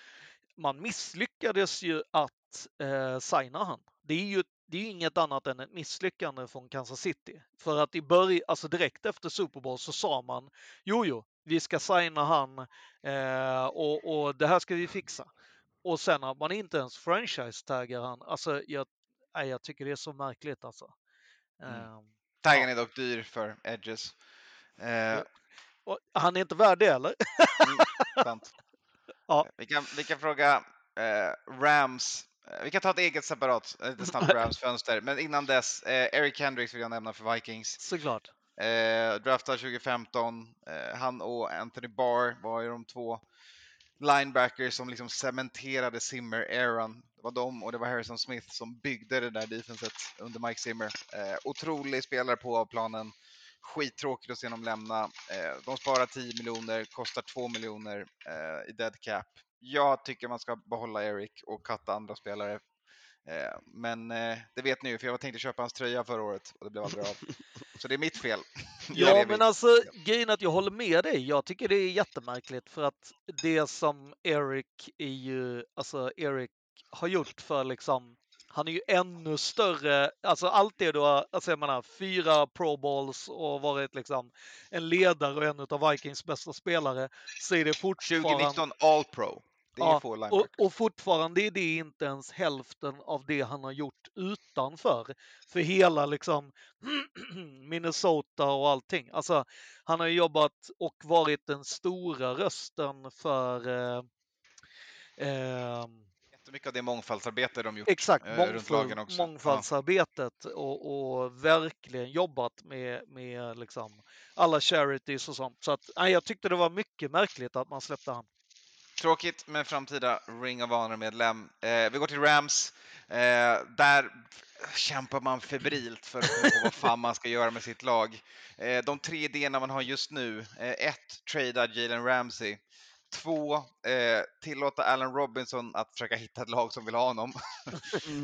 Man misslyckades ju att eh, signa han. Det är ju det är inget annat än ett misslyckande från Kansas City. För att i början, alltså direkt efter Super Bowl så sa man jo, jo, vi ska signa han eh, och, och det här ska vi fixa. Och sen att man inte ens franchise-taggar han. Alltså, jag, nej, jag tycker det är så märkligt alltså. Mm. Eh, Taggen är dock dyr för Edges. Eh, och han är inte värd det eller? sant. Ja. vi, kan, vi kan fråga eh, Rams. Eh, Vi kan ta ett eget separat, eh, lite snabbt Rams-fönster. Men innan dess, eh, Eric Hendricks vill jag nämna för Vikings. Såklart. Eh, draftad 2015. Eh, han och Anthony Barr var ju de två linebackers som liksom cementerade Zimmer-eran. Det var de och det var Harrison Smith som byggde det där defenset under Mike Zimmer. Eh, otrolig spelare på av planen. Skittråkigt att se dem lämna. Eh, de sparar 10 miljoner, kostar 2 miljoner eh, i dead cap. Jag tycker man ska behålla Eric och katta andra spelare. Eh, men det vet ni ju, för jag tänkte köpa hans tröja förra året och det blev aldrig av. Så det är mitt fel. Ja, men alltså grejen att jag håller med dig. Jag tycker det är jättemärkligt för att det som Eric är ju, alltså Eric har gjort för liksom han är ju ännu större, alltså allt det du har, alltså jag menar fyra pro balls och varit liksom en ledare och en av Vikings bästa spelare, så är det fortfarande... 2019 All Pro. Det är Ja, få Och, och fortfarande är det inte ens hälften av det han har gjort utanför. För hela liksom Minnesota och allting. Alltså, han har jobbat och varit den stora rösten för eh, eh, Jättemycket av det mångfaldsarbete de gjort. exakt eh, runt mångfald, lagen också. Mångfaldsarbetet och, och verkligen jobbat med, med liksom alla charities och sånt. Så att, nej, jag tyckte det var mycket märkligt att man släppte han. Tråkigt med framtida Ring of Honor-medlem. Eh, vi går till Rams. Eh, där kämpar man febrilt för att komma på vad fan man ska göra med sitt lag. Eh, de tre idéerna man har just nu. Eh, ett, trada Jalen Ramsey. Två, eh, tillåta Allen Robinson att försöka hitta ett lag som vill ha honom.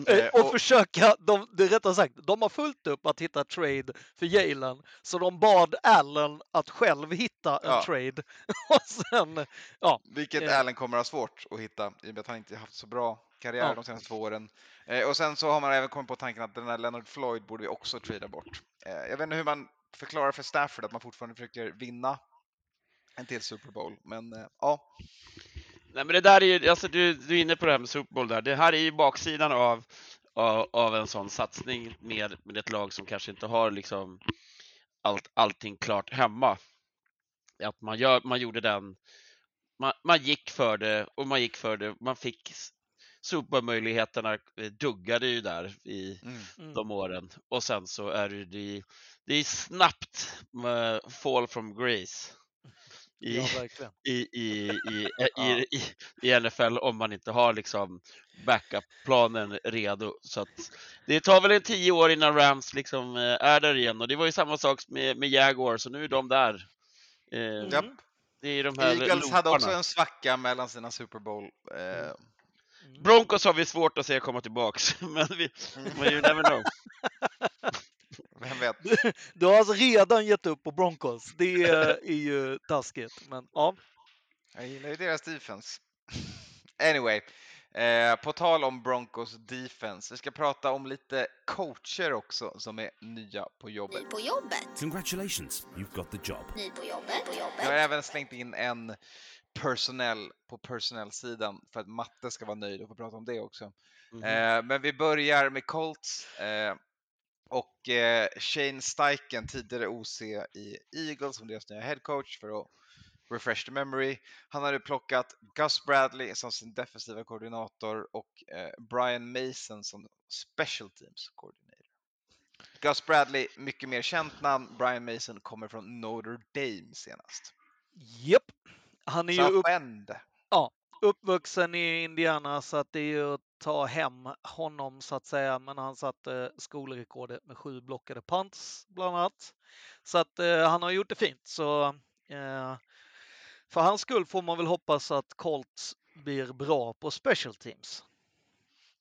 Eh, Eh, och, och- försöka, de, det rättare sagt, de har fullt upp att hitta trade för Jalen, så de bad Allen att själv hitta en Ja. trade. Och sen, ja, Vilket Eh. Allen kommer ha svårt att hitta i och med att han inte haft så bra karriär Ja. de senaste två åren. Eh, och sen så har man även kommit på tanken att den här Leonard Floyd borde vi också trada bort. Eh, jag vet inte hur man förklarar för Stafford att man fortfarande försöker vinna en till Super Bowl, men eh, ja. Nej, men det där är ju, alltså du, du är inne på det här med Super Bowl där. Det här är ju baksidan av, av, av en sån satsning med, med ett lag som kanske inte har liksom allt, allting klart hemma. Att man, gör, man gjorde den, man, man gick för det och man gick för det, man fick s- Super Bowl-möjligheterna eh, duggade ju där i Mm. mm, de åren. Och sen så är det, det, det är snabbt med fall from grace. I, ja i, i, i, i, i, i NFL om man inte har liksom backup-planen redo. Så att det tar väl en tio år innan Rams liksom eh, är där igen och det var ju samma sak med, med Jaguars så nu är de där. Eh, Mm. Japp. Det är de här Eagles hade också en svacka mellan sina Super Bowl. Eh, Mm. Broncos har vi svårt att se komma tillbaks, men, vi, men you never know. vem vet? Du har alltså redan gett upp på Broncos. Det är ju taskigt, men ja. Jag gillar ju deras defense. Anyway, eh, på tal om Broncos defense, vi ska prata om lite coacher också som är nya på jobbet. Ny på jobbet. Congratulations, you've got the job. Ny på jobbet. På Jag har jobbet. även slängt in en personnel på personnel-sidan för att Matte ska vara nöjd och få prata om det också. Mhm. Eh, men vi börjar med Colts eh, och eh, Shane Steichen, tidigare OC i Eagles som deras nya head coach för att refresh the memory. Han hade plockat Gus Bradley som sin defensiva koordinator och eh, Brian Mason som special teams coordinator. Gus Bradley, mycket mer känt namn. Brian Mason kommer från Notre Dame senast. Japp. Han är ju upp, Bend. uppvuxen i Indiana så att det är ju att ta hem honom så att säga. Men han satte skolrekordet med sju blockade punts bland annat. Så att eh, han har gjort det fint. Så eh, för hans skull får man väl hoppas att Colts blir bra på special teams.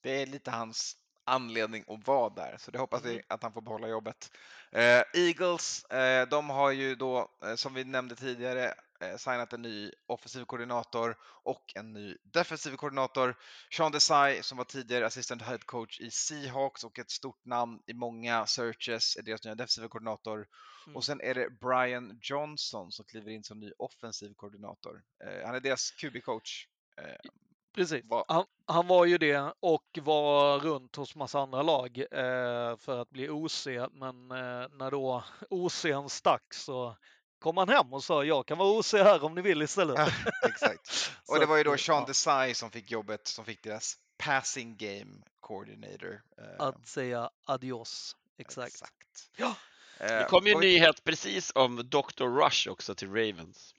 Det är lite hans anledning att vara där, så det hoppas vi Mm. att han får behålla jobbet. Eh, Eagles, eh, de har ju då, eh, som vi nämnde tidigare, signat en ny offensiv koordinator och en ny defensiv koordinator. Sean Desai, som var tidigare assistant head coach i Seahawks och ett stort namn i många searches, är deras nya defensiva koordinator. Mm. Och sen är det Brian Johnson som kliver in som ny offensiv koordinator. Eh, han är deras QB-coach. Eh, Precis. vad- Han, han var ju det och var runt hos massa andra lag eh, för att bli OC. Men eh, när då OCn stack så kom han hem och sa jag kan vara OC här om ni vill istället. Ja, exakt. Och det var ju då eh, Sean. Desai som fick jobbet, som fick deras passing game coordinator. Eh, Att säga adios. Exakt. exakt. Ja. Eh, Det kom ju en nyhet precis om Dr. Rush också till Ravens.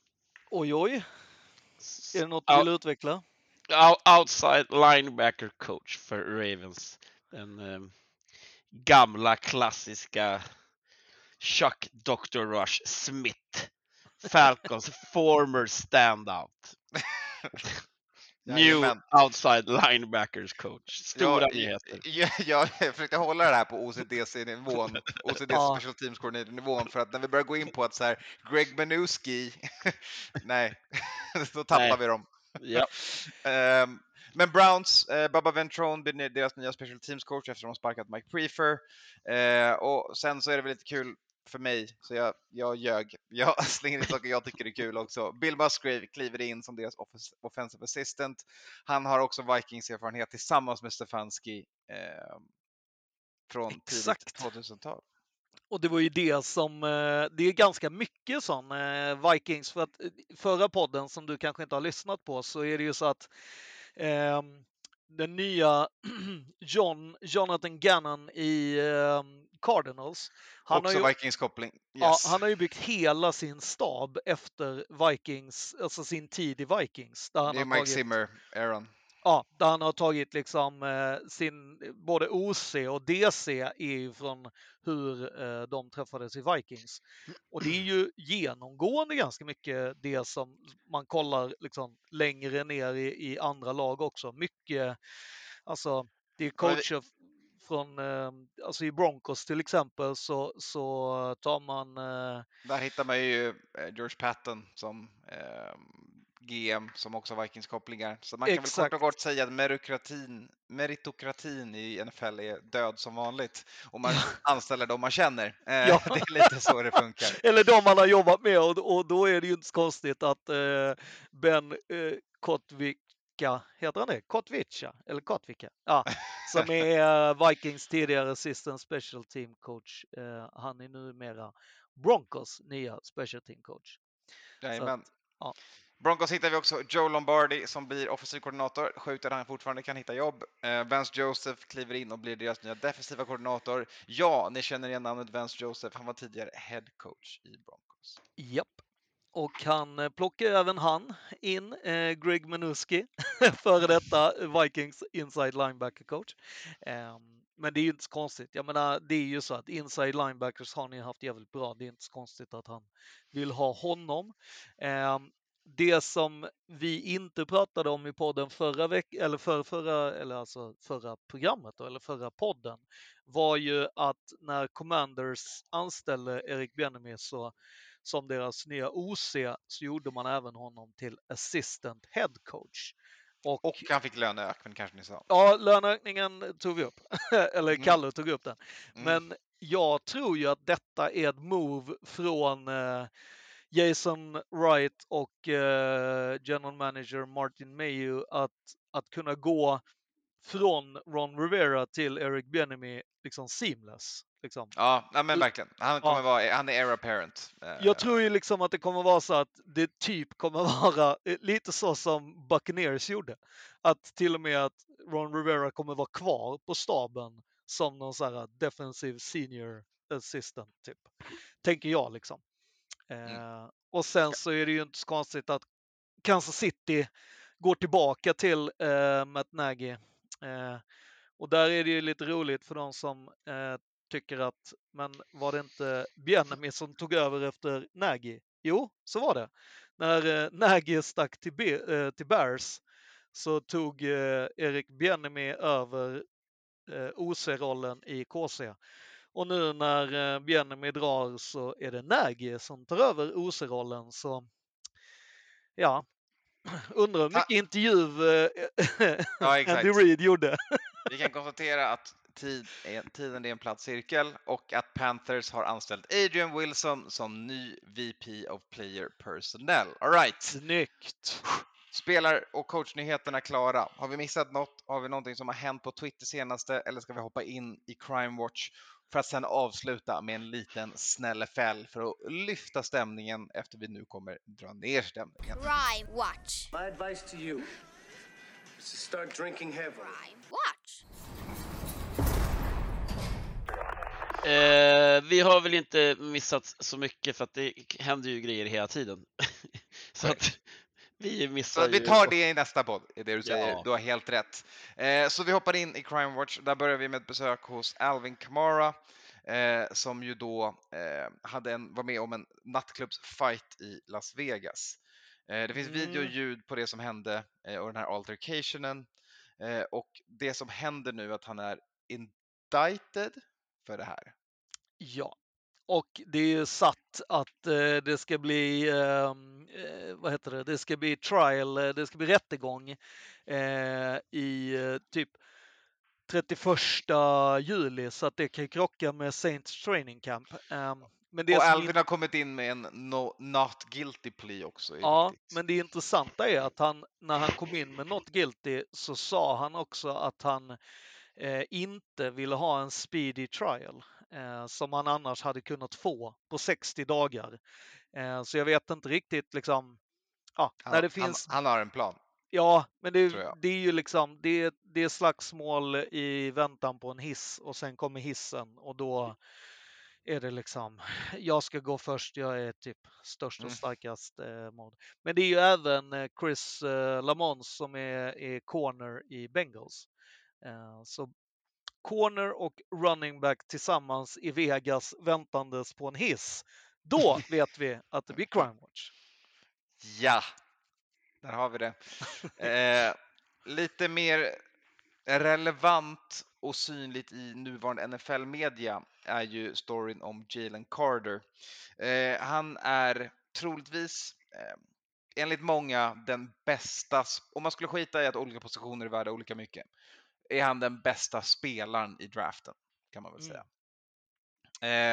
Oj oj, är det något du vill utveckla? out- outside linebacker coach för Ravens. Den eh, gamla klassiska Chuck Dr. Rush Smith. Falcons former standout. New outside linebackers coach. Stora Ja, nyheter. Jag, jag försökte hålla det här på OCDC-nivån, OCD Ja. Special Teams Coordinator-nivån, för att när vi börjar gå in på att så här, Greg Benuski, nej, då tappar Nej. vi dem. Ja. Ehm, Men Browns, eh, Bubba Ventrone blir deras nya special teams coach efter att de sparkat Mike Prefer. Eh, och sen så är det väl lite kul för mig, så jag, jag ljög. Jag slänger in saker jag tycker är kul också. Bill Musgrave kliver in som deras offens- offensive assistant. Han har också Vikings erfarenhet tillsammans med Stefanski eh, från Exakt. tidigt 2000-tal. Och det var ju det som, eh, det är ganska mycket sån eh, Vikings, för att eh, förra podden som du kanske inte har lyssnat på så är det ju så att ehm, den nya John, Jonathan Gannon i ehm, Cardinals, han har, också ju, Vikings koppling. ja, Yes. han har ju byggt hela sin stab efter Vikings, alltså sin tid i Vikings. Där han det är har Mike tagit, Zimmer, Aaron. Ja, där han har tagit liksom eh, sin, både OC och DC är ju från hur eh, de träffades i Vikings. Och det är ju genomgående ganska mycket det som man kollar liksom längre ner i, i andra lag också. Mycket, alltså det är coacher från, eh, alltså i Broncos till exempel så, så tar man eh, Där hittar man ju eh, George Patton som eh, GM som också har Vikings-kopplingar. Så man kan väl Exakt. kort och gott säga att meritokratin, meritokratin i NFL är död som vanligt. Och man anställer de man känner. Eh, Ja. Det är lite så det funkar. eller de man har jobbat med och, då är det ju inte så konstigt att eh, Ben eh, Kotvika, heter han det? Kotvica? Eller Kotvika? Ja, som är Vikings tidigare assistant special team coach. Han är numera Broncos nya special team coach. Jajamän. ja. Broncos hittar vi också Joe Lombardi som blir offensiv koordinator. Sjukt att han fortfarande kan hitta jobb. Eh, Vance Joseph kliver in och blir deras nya defensiva koordinator. Ja, ni känner igen namnet Vance Joseph. Han var tidigare head coach i Broncos. Japp. Och han eh, plockar även han in eh, Greg Minuski, före detta Vikings inside linebacker coach. Eh, men det är ju inte så konstigt. Jag menar, det är ju så att inside linebackers har ni haft jävligt bra. Det är inte så konstigt att han vill ha honom. Eh, det som vi inte pratade om i podden förra veckan, eller för, förra, eller alltså förra programmet då, eller förra podden, var ju att när Commanders anställde Erik Bieniemy så som deras nya OC så gjorde man även honom till assistant head coach. Och, Och han fick löneökning kanske ni sa. ja, löneökningen tog vi upp, eller Mm. Kalle tog upp den. Mm. Men jag tror ju att detta är ett move från eh, Jason Wright och eh, general manager Martin Mayu att, att kunna gå från Ron Rivera till Eric Bieniemy liksom seamless. Liksom. Ja, nej, men verkligen. Han, kommer Ja. vara, han är era parent. Eh, Jag tror ju liksom att det kommer vara så att det typ kommer vara eh, lite så som Buccaneers gjorde. Att till och med att Ron Rivera kommer vara kvar på staben som någon sån här defensive senior assistant typ. Tänker jag liksom. Eh, och sen så är det ju inte så konstigt att Kansas City går tillbaka till eh, Matt Nagy. Eh, och där är det ju lite roligt för de som eh, tycker att, men var det inte Bieniemy som tog över efter Nagy? Jo, så var det. När eh, Nagy stack till, Be- eh, till Bears så tog eh, Erik Bieniemy över eh, OC-rollen i KC. Och nu när eh, Bieniemy drar så är det Nagy som tar över OC-rollen. Så ja, undrar hur mycket intervju eh, Ja. Andy Reid gjorde. Vi kan konstatera att tid är, tiden är en platt cirkel och att Panthers har anställt Adrian Wilson som ny VP of Player Personnel. All right. Snyggt! Spelar och coachnyheterna klara. Har vi missat något? Har vi någonting som har hänt på Twitter senaste? Eller ska vi hoppa in i Crime Watch för att sedan avsluta med en liten snäll FL för att lyfta stämningen efter vi nu kommer dra ner stämningen. Crime Watch. My advice to you is to start drinking heavily. Crime Watch. Eh, vi har väl inte missat så mycket för att det händer ju grejer hela tiden. så att vi missar Så vi tar det i nästa podd, är det du säger. Ja. Du har helt rätt. Eh, så vi hoppar in i Crime Watch. Där börjar vi med ett besök hos Alvin Kamara eh, som ju då eh, hade en, var med om en nattklubbsfight i Las Vegas. Eh, det finns video och Mm. ljud på det som hände eh, och den här altercationen. Eh, och det som händer nu är att han är indicted för det här. Ja, och det är ju satt att eh, det ska bli, ehm, eh, vad heter det, det ska bli trial, eh, det ska bli rättegång eh, i eh, typ 31 juli så att det kan krocka med Saints training camp. Ehm, men det och som Alvin har kommit in med en no, not guilty plea också. Ja, viktigt. men det intressanta är att han, när han kom in med not guilty så sa han också att han eh, inte ville ha en speedy trial eh, som han annars hade kunnat få på 60 dagar. Eh, så jag vet inte riktigt liksom, ja, han, när det finns, han, han har en plan. ja, men det, det är ju liksom, det, det är slagsmål i väntan på en hiss och sen kommer hissen och då är det liksom, jag ska gå först, jag är typ störst och Mm. starkast mod. Men det är ju även eh, Chris eh, Lamont som är, är corner i Bengals. Eh, så corner och running back tillsammans i Vegas väntandes på en hiss. Då vet vi att det blir crime watch. Ja, där har vi det. Eh, lite mer relevant och synligt i nuvarande NFL-media är ju storyn om Jalen Carter. Eh, han är troligtvis, eh, enligt många, den bästa, om man skulle skita i att olika positioner är värda olika mycket, är han den bästa spelaren i draften, kan man väl Mm. säga.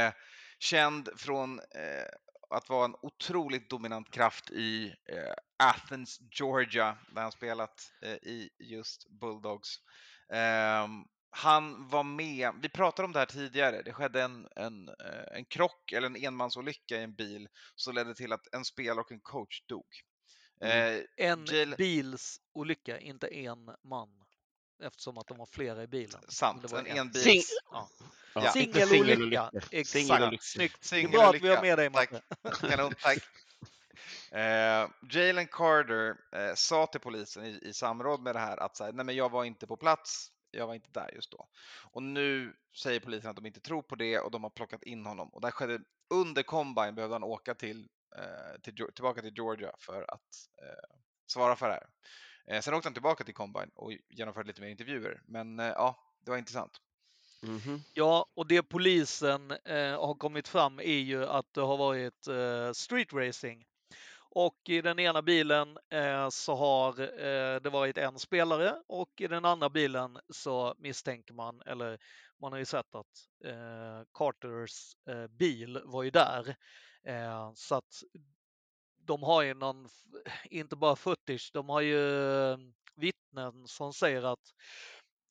Eh, känd från eh, att vara en otroligt dominant kraft i eh, Athens, Georgia, där han spelat eh, i just Bulldogs. Ehm, han var med, vi pratade om det här tidigare, det skedde en, en, eh, en krock eller en enmansolycka i en bil som ledde till att en spelare och en coach dog. Mm. Eh, En Jalen- bils olycka, inte en man. Eftersom att de var flera i bilen. sant, Det var en en. enbils... Sing- Ja. Ja, Singelolycka. Exakt. Snyggt. Det är bra att vi har med dig Tack. Matte. Kanon, tack. Eh, Jalen Carter eh, sa till polisen i, i samråd med det här att så här, nej men jag var inte på plats, jag var inte där just då. Och nu säger polisen att de inte tror på det och de har plockat in honom. Och det här skedde under combine behövde han åka till, eh, till, tillbaka till Georgia för att eh, svara för det här. Eh, sen åkte han tillbaka till combine och genomförde lite mer intervjuer. Men eh, ja, det var intressant. Mhm. Ja, och det polisen eh, har kommit fram är ju att det har varit eh, street racing. Och i den ena bilen eh, så har eh, det varit en spelare och i den andra bilen så misstänker man, eller man har ju sett att eh, Carters eh, bil var ju där. Eh, så att de har ju någon, inte bara footage, de har ju eh, vittnen som säger att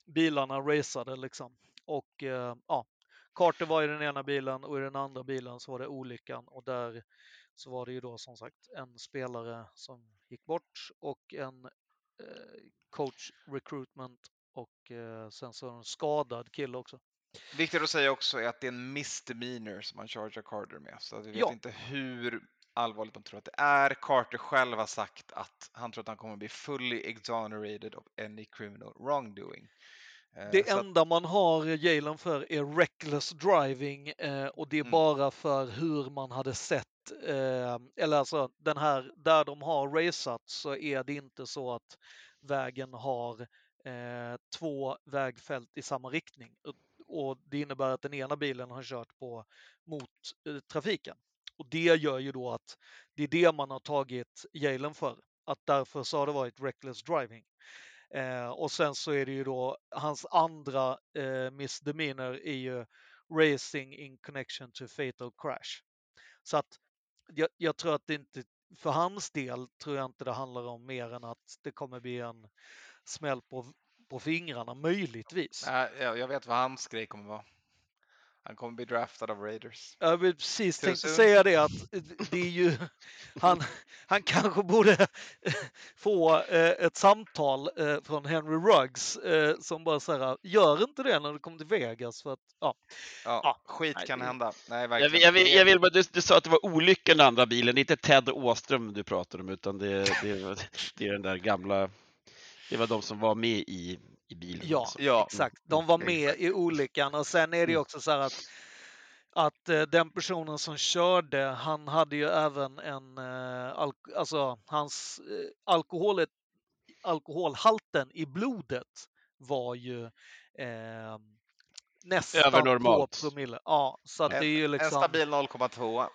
bilarna raceade liksom. Och eh, ja, Carter var i den ena bilen och i den andra bilen så var det olyckan och där så var det ju då som sagt en spelare som gick bort och en eh, coach recruitment och eh, sen så en skadad kille också. Viktigt att säga också är att det är en misdemeanor som man chargear Carter med. Så vi vet Ja. inte hur allvarligt de tror att det är. Carter själv har sagt att han tror att han kommer bli fully exonerated of any criminal wrongdoing. Eh, Det så att- enda man har Jalen för är reckless driving eh, och det är Mm. bara för hur man hade sett, eh, eller alltså den här, där de har raceat så är det inte så att vägen har två vägfält i samma riktning. Och- det innebär att den ena bilen har kört på mot trafiken. Och det gör ju då att det är det man har tagit Jalen för. Att därför så har det varit reckless driving. Eh, och sen så är det ju då hans andra eh, misdemeanor är ju racing in connection to fatal crash. Så att jag, jag tror att det inte, för hans del tror jag inte det handlar om mer än att det kommer bli en smäll på, på fingrarna, möjligtvis. Nej, jag, jag vet vad hans grej kommer vara. Han kommer bli draftad av Raiders. Jag vill precis Too tänkte soon? säga det att det är ju, han, han kanske borde få eh, ett samtal eh, från Henry Ruggs eh, som bara säger gör inte det när du kommer till Vegas för att ja, Ja, Ja, skit nej, kan det- hända. Nej, Jag, vill- jag, vill, jag vill bara, du, du sa att det var olyckan den andra bilen, det är inte Ted Åström du pratar om utan det, det, det är den där gamla, det var de som var med i, i bilen. Ja, alltså. Ja, exakt. De var Mm, med i olyckan och sen är det ju också så här att att eh, den personen som körde, han hade ju även en, eh, alltså hans eh, alkoholet, alkoholhalten i blodet var ju eh, nästan två promille. Ja, så att det är ju En liksom... stabil 0,2.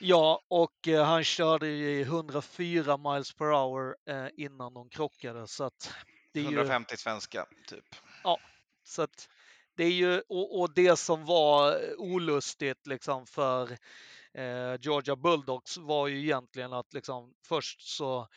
Ja, och eh, han körde i 104 miles per hour innan de krockade så att det är ju... 150 svenska, typ. Så att det är ju, och, och det som var olustigt liksom för eh, Georgia Bulldogs var ju egentligen att liksom först så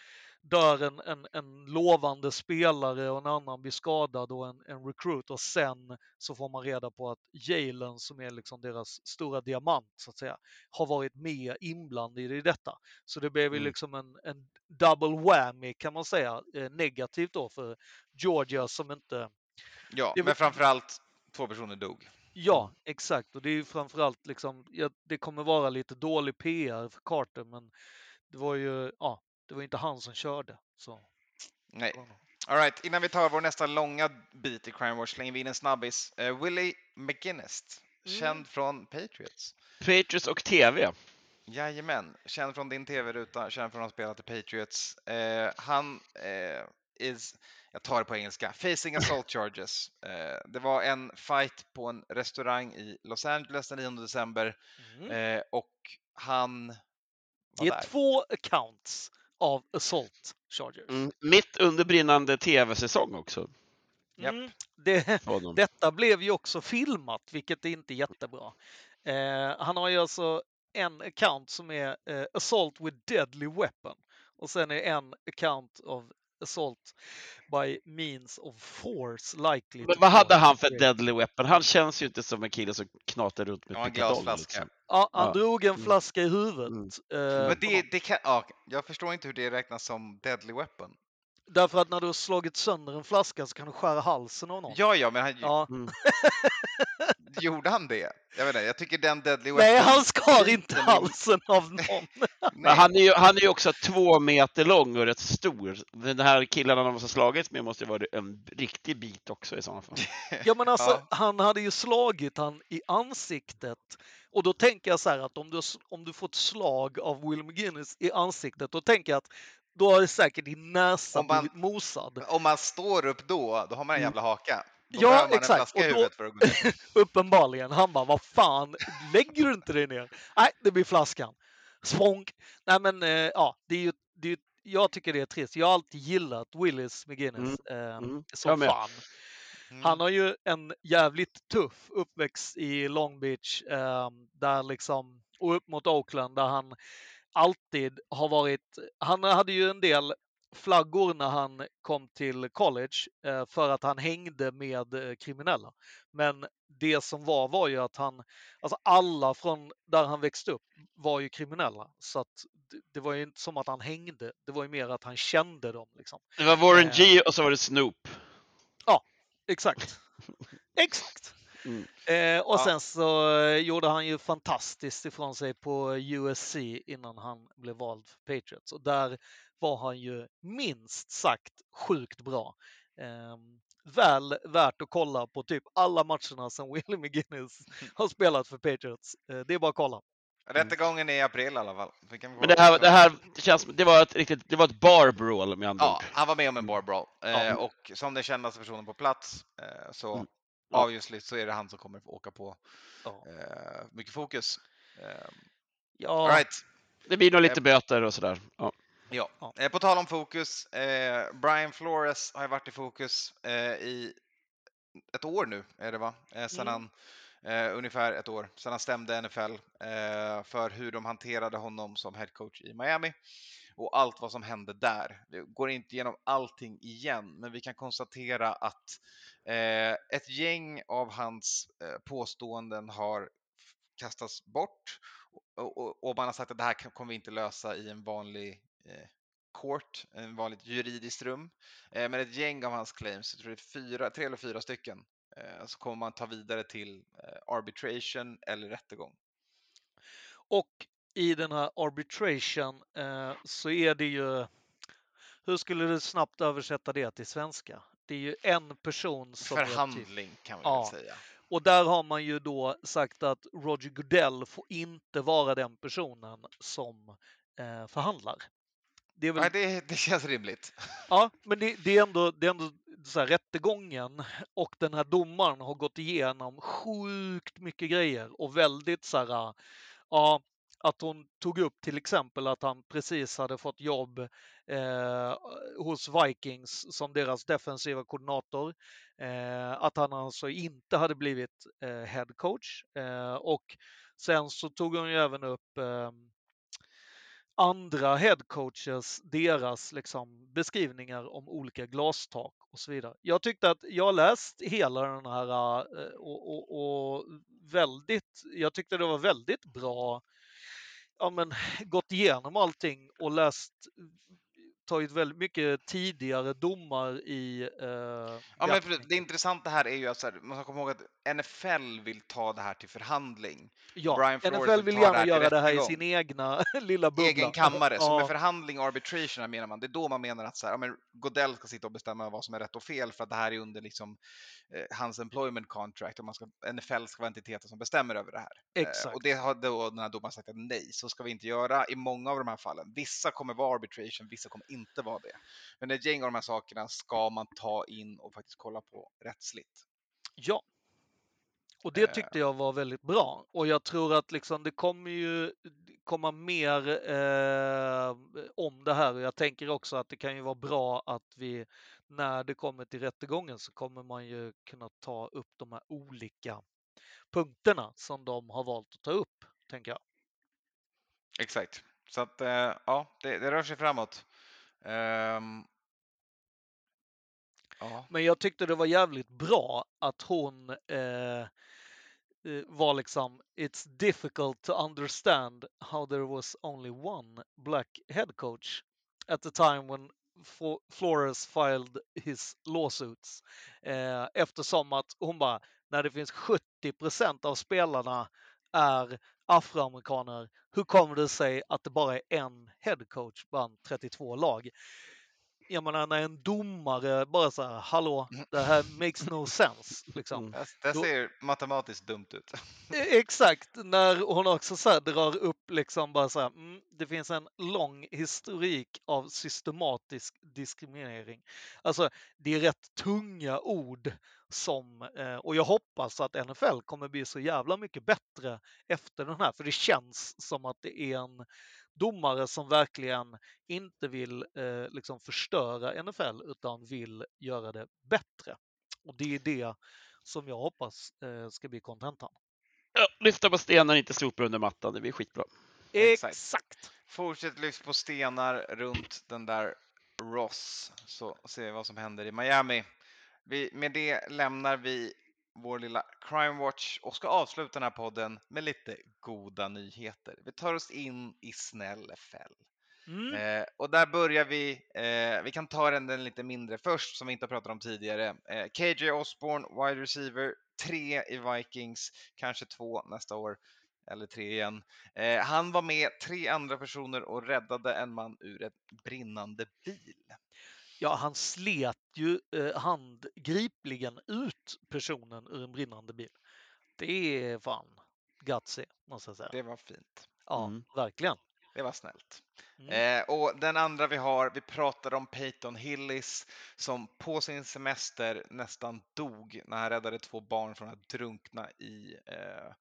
dör en, en, en lovande spelare och en annan blir skadad och en, en recruit och sen så får man reda på att Jalen som är liksom deras stora diamant så att säga har varit med inblandad i detta. Så det blev ju Mm. liksom en, en double whammy kan man säga eh, negativt då för Georgia som inte Ja, men framförallt två personer dog. Ja, exakt. Och det är ju framförallt liksom, ja, det kommer vara lite dålig PR för Carter, men det var ju, ja, det var inte han som körde. Så. Nej. All right, innan vi tar vår nästa långa bit i Crime Wars slänger vi in en snabbis. Uh, Willie McGuinness, Mm. känd från Patriots. Patriots och TV. Jajamän, känd från din tv-ruta, känd från att ha spelat i Patriots. Eh, han eh, is, jag tar det på engelska, facing assault charges. Det var en fight på en restaurang i Los Angeles den 9 december Mm. och han var Det är där. två accounts av assault chargers. Mm. Mitt under brinnande TV-säsong också. Mm. Det, detta blev ju också filmat, vilket är inte jättebra. Eh, han har ju alltså en account som är eh, assault with deadly weapon och sen är en account of assault by means of force likely. Men vad hade han för deadly weapon? Han känns ju inte som en kille som knatar runt med Ja, en glasflaska. Liksom. Ja, han Ja. drog en Mm. flaska i huvudet. Mm. eh, Men det, det kan, ja, jag förstår inte hur det räknas som deadly weapon. Därför att när du har slagit sönder en flaska så kan du skära halsen av någon. Ja, ja, men han, Ja. Mm. gjorde han det? Jag vet inte, jag tycker den deadly weapon... Nej, han skar inte halsen av någon. Men han är, ju, han är ju också två meter lång och rätt stor. Den här killen han måste ha slagits med måste ju vara en riktig bit också i sådana fall. Ja, men alltså, Ja. han hade ju slagit han i ansiktet. Och då tänker jag så här att om du, om du får ett slag av Will McGinnis i ansiktet, då tänker jag att då har det säkert din näsa Om man- blivit mosad. Om man står upp då, då har man en Mm. jävla haka. Då Ja, exakt. Och då- för att. Uppenbarligen. Han bara, vad fan, lägger du inte dig ner? Nej, det blir flaskan. Språnk. Nej, men eh, ja, det är ju, det är ju, jag tycker det är trist. Jag har alltid gillat Willis McGinnis eh, mm. som fan. Mm. Han har ju en jävligt tuff uppväxt i Long Beach eh, där liksom, och upp mot Oakland där han alltid har varit, han hade ju en del flaggor när han kom till college eh, för att han hängde med eh, kriminella. Men det som var var ju att han, alltså alla från där han växte upp var ju kriminella. Så att det, var ju inte som att han hängde, det var ju mer att han kände dem. Liksom. Det var Warren Eh. G och så var det Snoop. Exakt. Exakt. Mm. Eh, och Ja. sen så gjorde han ju fantastiskt ifrån sig på USC innan han blev vald för Patriots. Och där var han ju minst sagt sjukt bra. Eh, väl värt att kolla på typ alla matcherna som Willie McGinnis har spelat för Patriots. Eh, det är bara att kolla. Rättegången är i april i alla fall. Så kan vi Men det här, det här det känns det var ett riktigt, det var ett bar brawl med andra Ja, ord. han var med om en bar brawl. Eh, Ja. Och som den kändaste personen på plats eh, så Mm. Obviously så är det han som kommer få åka på Ja. eh, mycket fokus. Eh, Ja, right. Det blir nog lite böter och sådär. Ja. Ja. Ja. Eh, På tal om fokus, eh, Brian Flores har ju varit i fokus eh, i ett år nu, är det va? Eh, sen Mm. han, eh, ungefär ett år, sedan han stämde NFL eh, för hur de hanterade honom som head coach i Miami och allt vad som hände där. Vi går inte igenom allting igen, men vi kan konstatera att ett gäng av hans påståenden har kastats bort och, och, och man har sagt att det här kommer vi inte lösa i en vanlig court, en vanligt juridiskt rum. Eh, men ett gäng av hans claims, jag tror det är fyra, tre eller fyra stycken, eh, så kommer man ta vidare till eh, arbitration eller rättegång. Och i den här arbitration eh, så är det ju, hur skulle du snabbt översätta det till svenska? Det är ju en person som är typ, Förhandling kan vi Ja. säga. och där har man ju då sagt att Roger Goodell får inte vara den personen som eh, förhandlar. Det är väl Nej, det, det känns rimligt. Ja, men det, det, är ändå, det är ändå så här, rättegången och den här domaren har gått igenom sjukt mycket grejer och väldigt så här, ja, att hon tog upp till exempel att han precis hade fått jobb eh, hos Vikings som deras defensiva koordinator. Eh, att han alltså inte hade blivit eh, head coach. Eh, och sen så tog hon ju även upp eh, andra headcoaches, deras liksom, beskrivningar om olika glastak och så vidare. Jag tyckte att jag läst hela den här eh, och, och, och väldigt, jag tyckte det var väldigt bra, ja men gått igenom allting och läst tagit väldigt mycket tidigare domar i eh, Ja, men det intressanta här är ju att här, man ska komma ihåg att NFL vill ta det här till förhandling. Ja, Brian Flores NFL vill det gärna till göra det här i sin egna lilla bubbla. egen kammare. Så med Ja, förhandling och arbitration menar man, det är då man menar att så här, ja, men Godell ska sitta och bestämma vad som är rätt och fel för att det här är under liksom, eh, hans employment contract och man ska, NFL ska vara entiteten som bestämmer över det här. Eh, exakt. och det har då den här domaren sagt att nej, så ska vi inte göra i många av de här fallen. Vissa kommer vara arbitration, vissa kommer inte vara det. Men ett gäng av de här sakerna ska man ta in och faktiskt kolla på rättsligt. Ja. Och det Eh. tyckte jag var väldigt bra. Och jag tror att liksom det kommer ju komma mer eh, om det här. Och jag tänker också att det kan ju vara bra att vi när det kommer till rättegången så kommer man ju kunna ta upp de här olika punkterna som de har valt att ta upp, tänker jag. Exakt. Så att eh, ja, det, det rör sig framåt. Ja. Men jag tyckte det var jävligt bra att hon eh, Eh, var liksom It's difficult to understand how there was only one black head coach at the time when Flores filed his lawsuits. Eh, eftersom att hon bara, när det finns 70% av spelarna är afroamerikaner, hur kommer det sig att det bara är en head coach bland 32 lag? Jag menar när en domare bara så här, hallå, det här makes no sense. Liksom. Mm. Det, det Då- ser matematiskt dumt ut. E- Exakt, när hon också så här drar upp liksom bara så här, mm, det finns en lång historik av systematisk diskriminering. Alltså, det är rätt tunga ord som, eh, och jag hoppas att NFL kommer bli så jävla mycket bättre efter den här, för det känns som att det är en domare som verkligen inte vill eh, liksom förstöra NFL utan vill göra det bättre. Och det är det som jag hoppas eh, ska bli kontentan. Ja, lyfta på stenar, inte sopa under mattan. Det blir skitbra. Exakt. Exakt. Fortsätt lyft på stenar runt den där Ross så ser vi vad som händer i Miami. Vi, med det lämnar vi vår lilla Crime Watch och ska avsluta den här podden med lite goda nyheter. Vi tar oss in i snäll fäll. Mm. Eh, och där börjar vi. Eh, vi kan ta den, den lite mindre först som vi inte har pratat om tidigare. Eh, KJ Osborne, wide receiver, tre i Vikings, kanske två nästa år eller tre igen. Eh, han var med tre andra personer och räddade en man ur en brinnande bil. Ja, han slet ju eh, handgripligen ut personen ur en brinnande bil. Det är fan gutsy, måste jag säga. Det var fint. Ja, Mm. verkligen. Det var snällt. Mm. Eh, och den andra vi har, vi pratade om Peyton Hillis som på sin semester nästan dog när han räddade två barn från att drunkna i eh,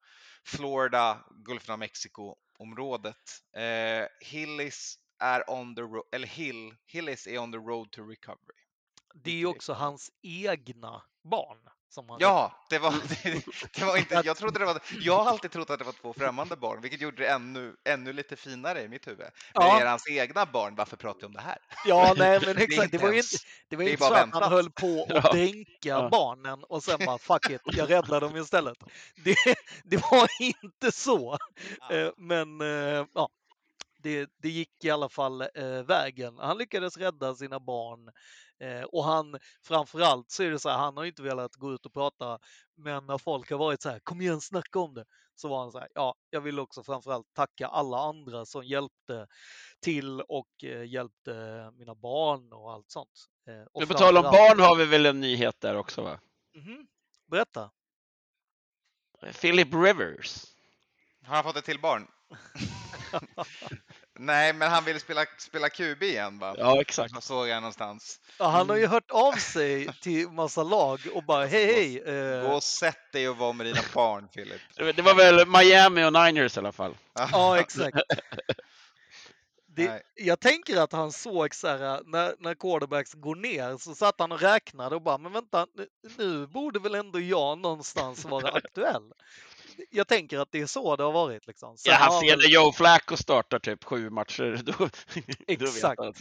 Florida, Gulfen av Mexiko-området. Eh, Hillis är on the road, eller Hill, Hillis är on the road to recovery. Det är ju också hans egna barn som han Ja, det var, det, det var inte, jag trodde det var, jag har alltid trott att det var två främmande barn, vilket gjorde det ännu, ännu lite finare i mitt huvud. Men Ja. är det hans egna barn, varför pratar vi om det här? Ja, nej men exakt. Det var ju inte, det var det inte så att väntat. han höll på att Ja. dränka Ja. barnen och sen bara fuck it, jag räddar dem istället. Det, det var inte så. Eh, Men eh, ja, det, det gick i alla fall eh, vägen. Han lyckades rädda sina barn eh, och han framförallt så är det så här, han har inte velat gå ut och prata, men när folk har varit så här, kom igen snacka om det, så var han så här, ja, jag vill också framförallt tacka alla andra som hjälpte till och eh, hjälpte mina barn och allt sånt. Eh, och Men på tal om barn har vi väl en nyhet där också va? Mhm. Berätta. Philip Rivers. Har han fått ett till barn? Nej, men han ville spela, spela QB igen va? Ja, exakt. Så såg jag någonstans. Ja, han har ju Mm. hört av sig till massa lag och bara hej hej. Gå Eh, och sätt dig och var med dina barn, Filip. Det var väl Miami och Niners i alla fall. ja, exakt. Det, jag tänker att han såg så här, när, när quarterbacks går ner så satt han och räknade och bara, men vänta, nu, nu borde väl ändå jag någonstans vara aktuell. Jag tänker att det är så det har varit. Liksom. Sen Ja, han ser väl- Joe Flacco startar typ sju matcher. Då, då Exakt. han.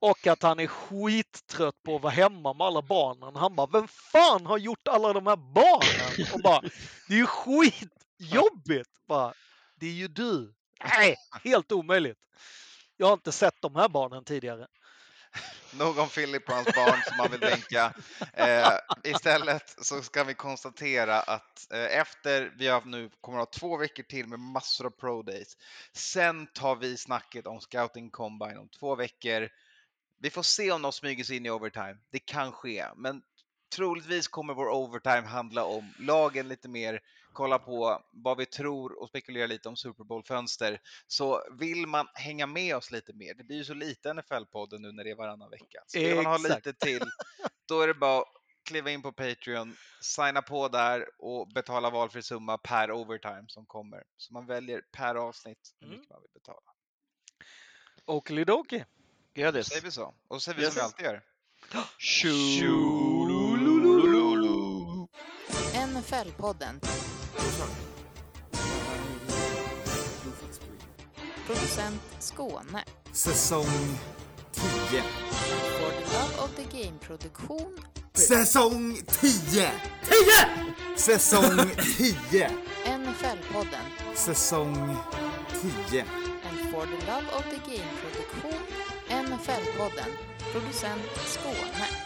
Och att han är skittrött på att vara hemma med alla barnen. Han bara, vem fan har gjort alla de här barnen? Och bara, det är ju skitjobbigt! Bara, det är ju du. Nej, helt omöjligt. Jag har inte sett de här barnen tidigare. Nog om Filip och hans barn som man vill dränka. Eh, istället så ska vi konstatera att eh, efter vi har nu kommer att ha två veckor till med massor av pro days. Sen tar vi snacket om scouting combine om två veckor. Vi får se om de smyger sig in i overtime. Det kan ske, men troligtvis kommer vår overtime handla om lagen lite mer, kolla på vad vi tror och spekulera lite om Super Bowl-fönster. Så vill man hänga med oss lite mer, det blir ju så lite NFL-podden nu när det är varannan vecka. Så vill man ha lite till, då är det bara att kliva in på Patreon, signa på där och betala valfri summa per overtime som kommer. Så man väljer per avsnitt hur Mm. mycket man vill betala. Okidoki. Grattis. Säger vi så? Och så säger vi Yes. som vi alltid gör. NFL-podden. Producent Skåne. Säsong 10. For the Love of the Game-produktion. Säsong 10! 10! Säsong 10. NFL-podden. Säsong 10. And for the Love of the Game-produktion. NFL-podden. Producent Skåne.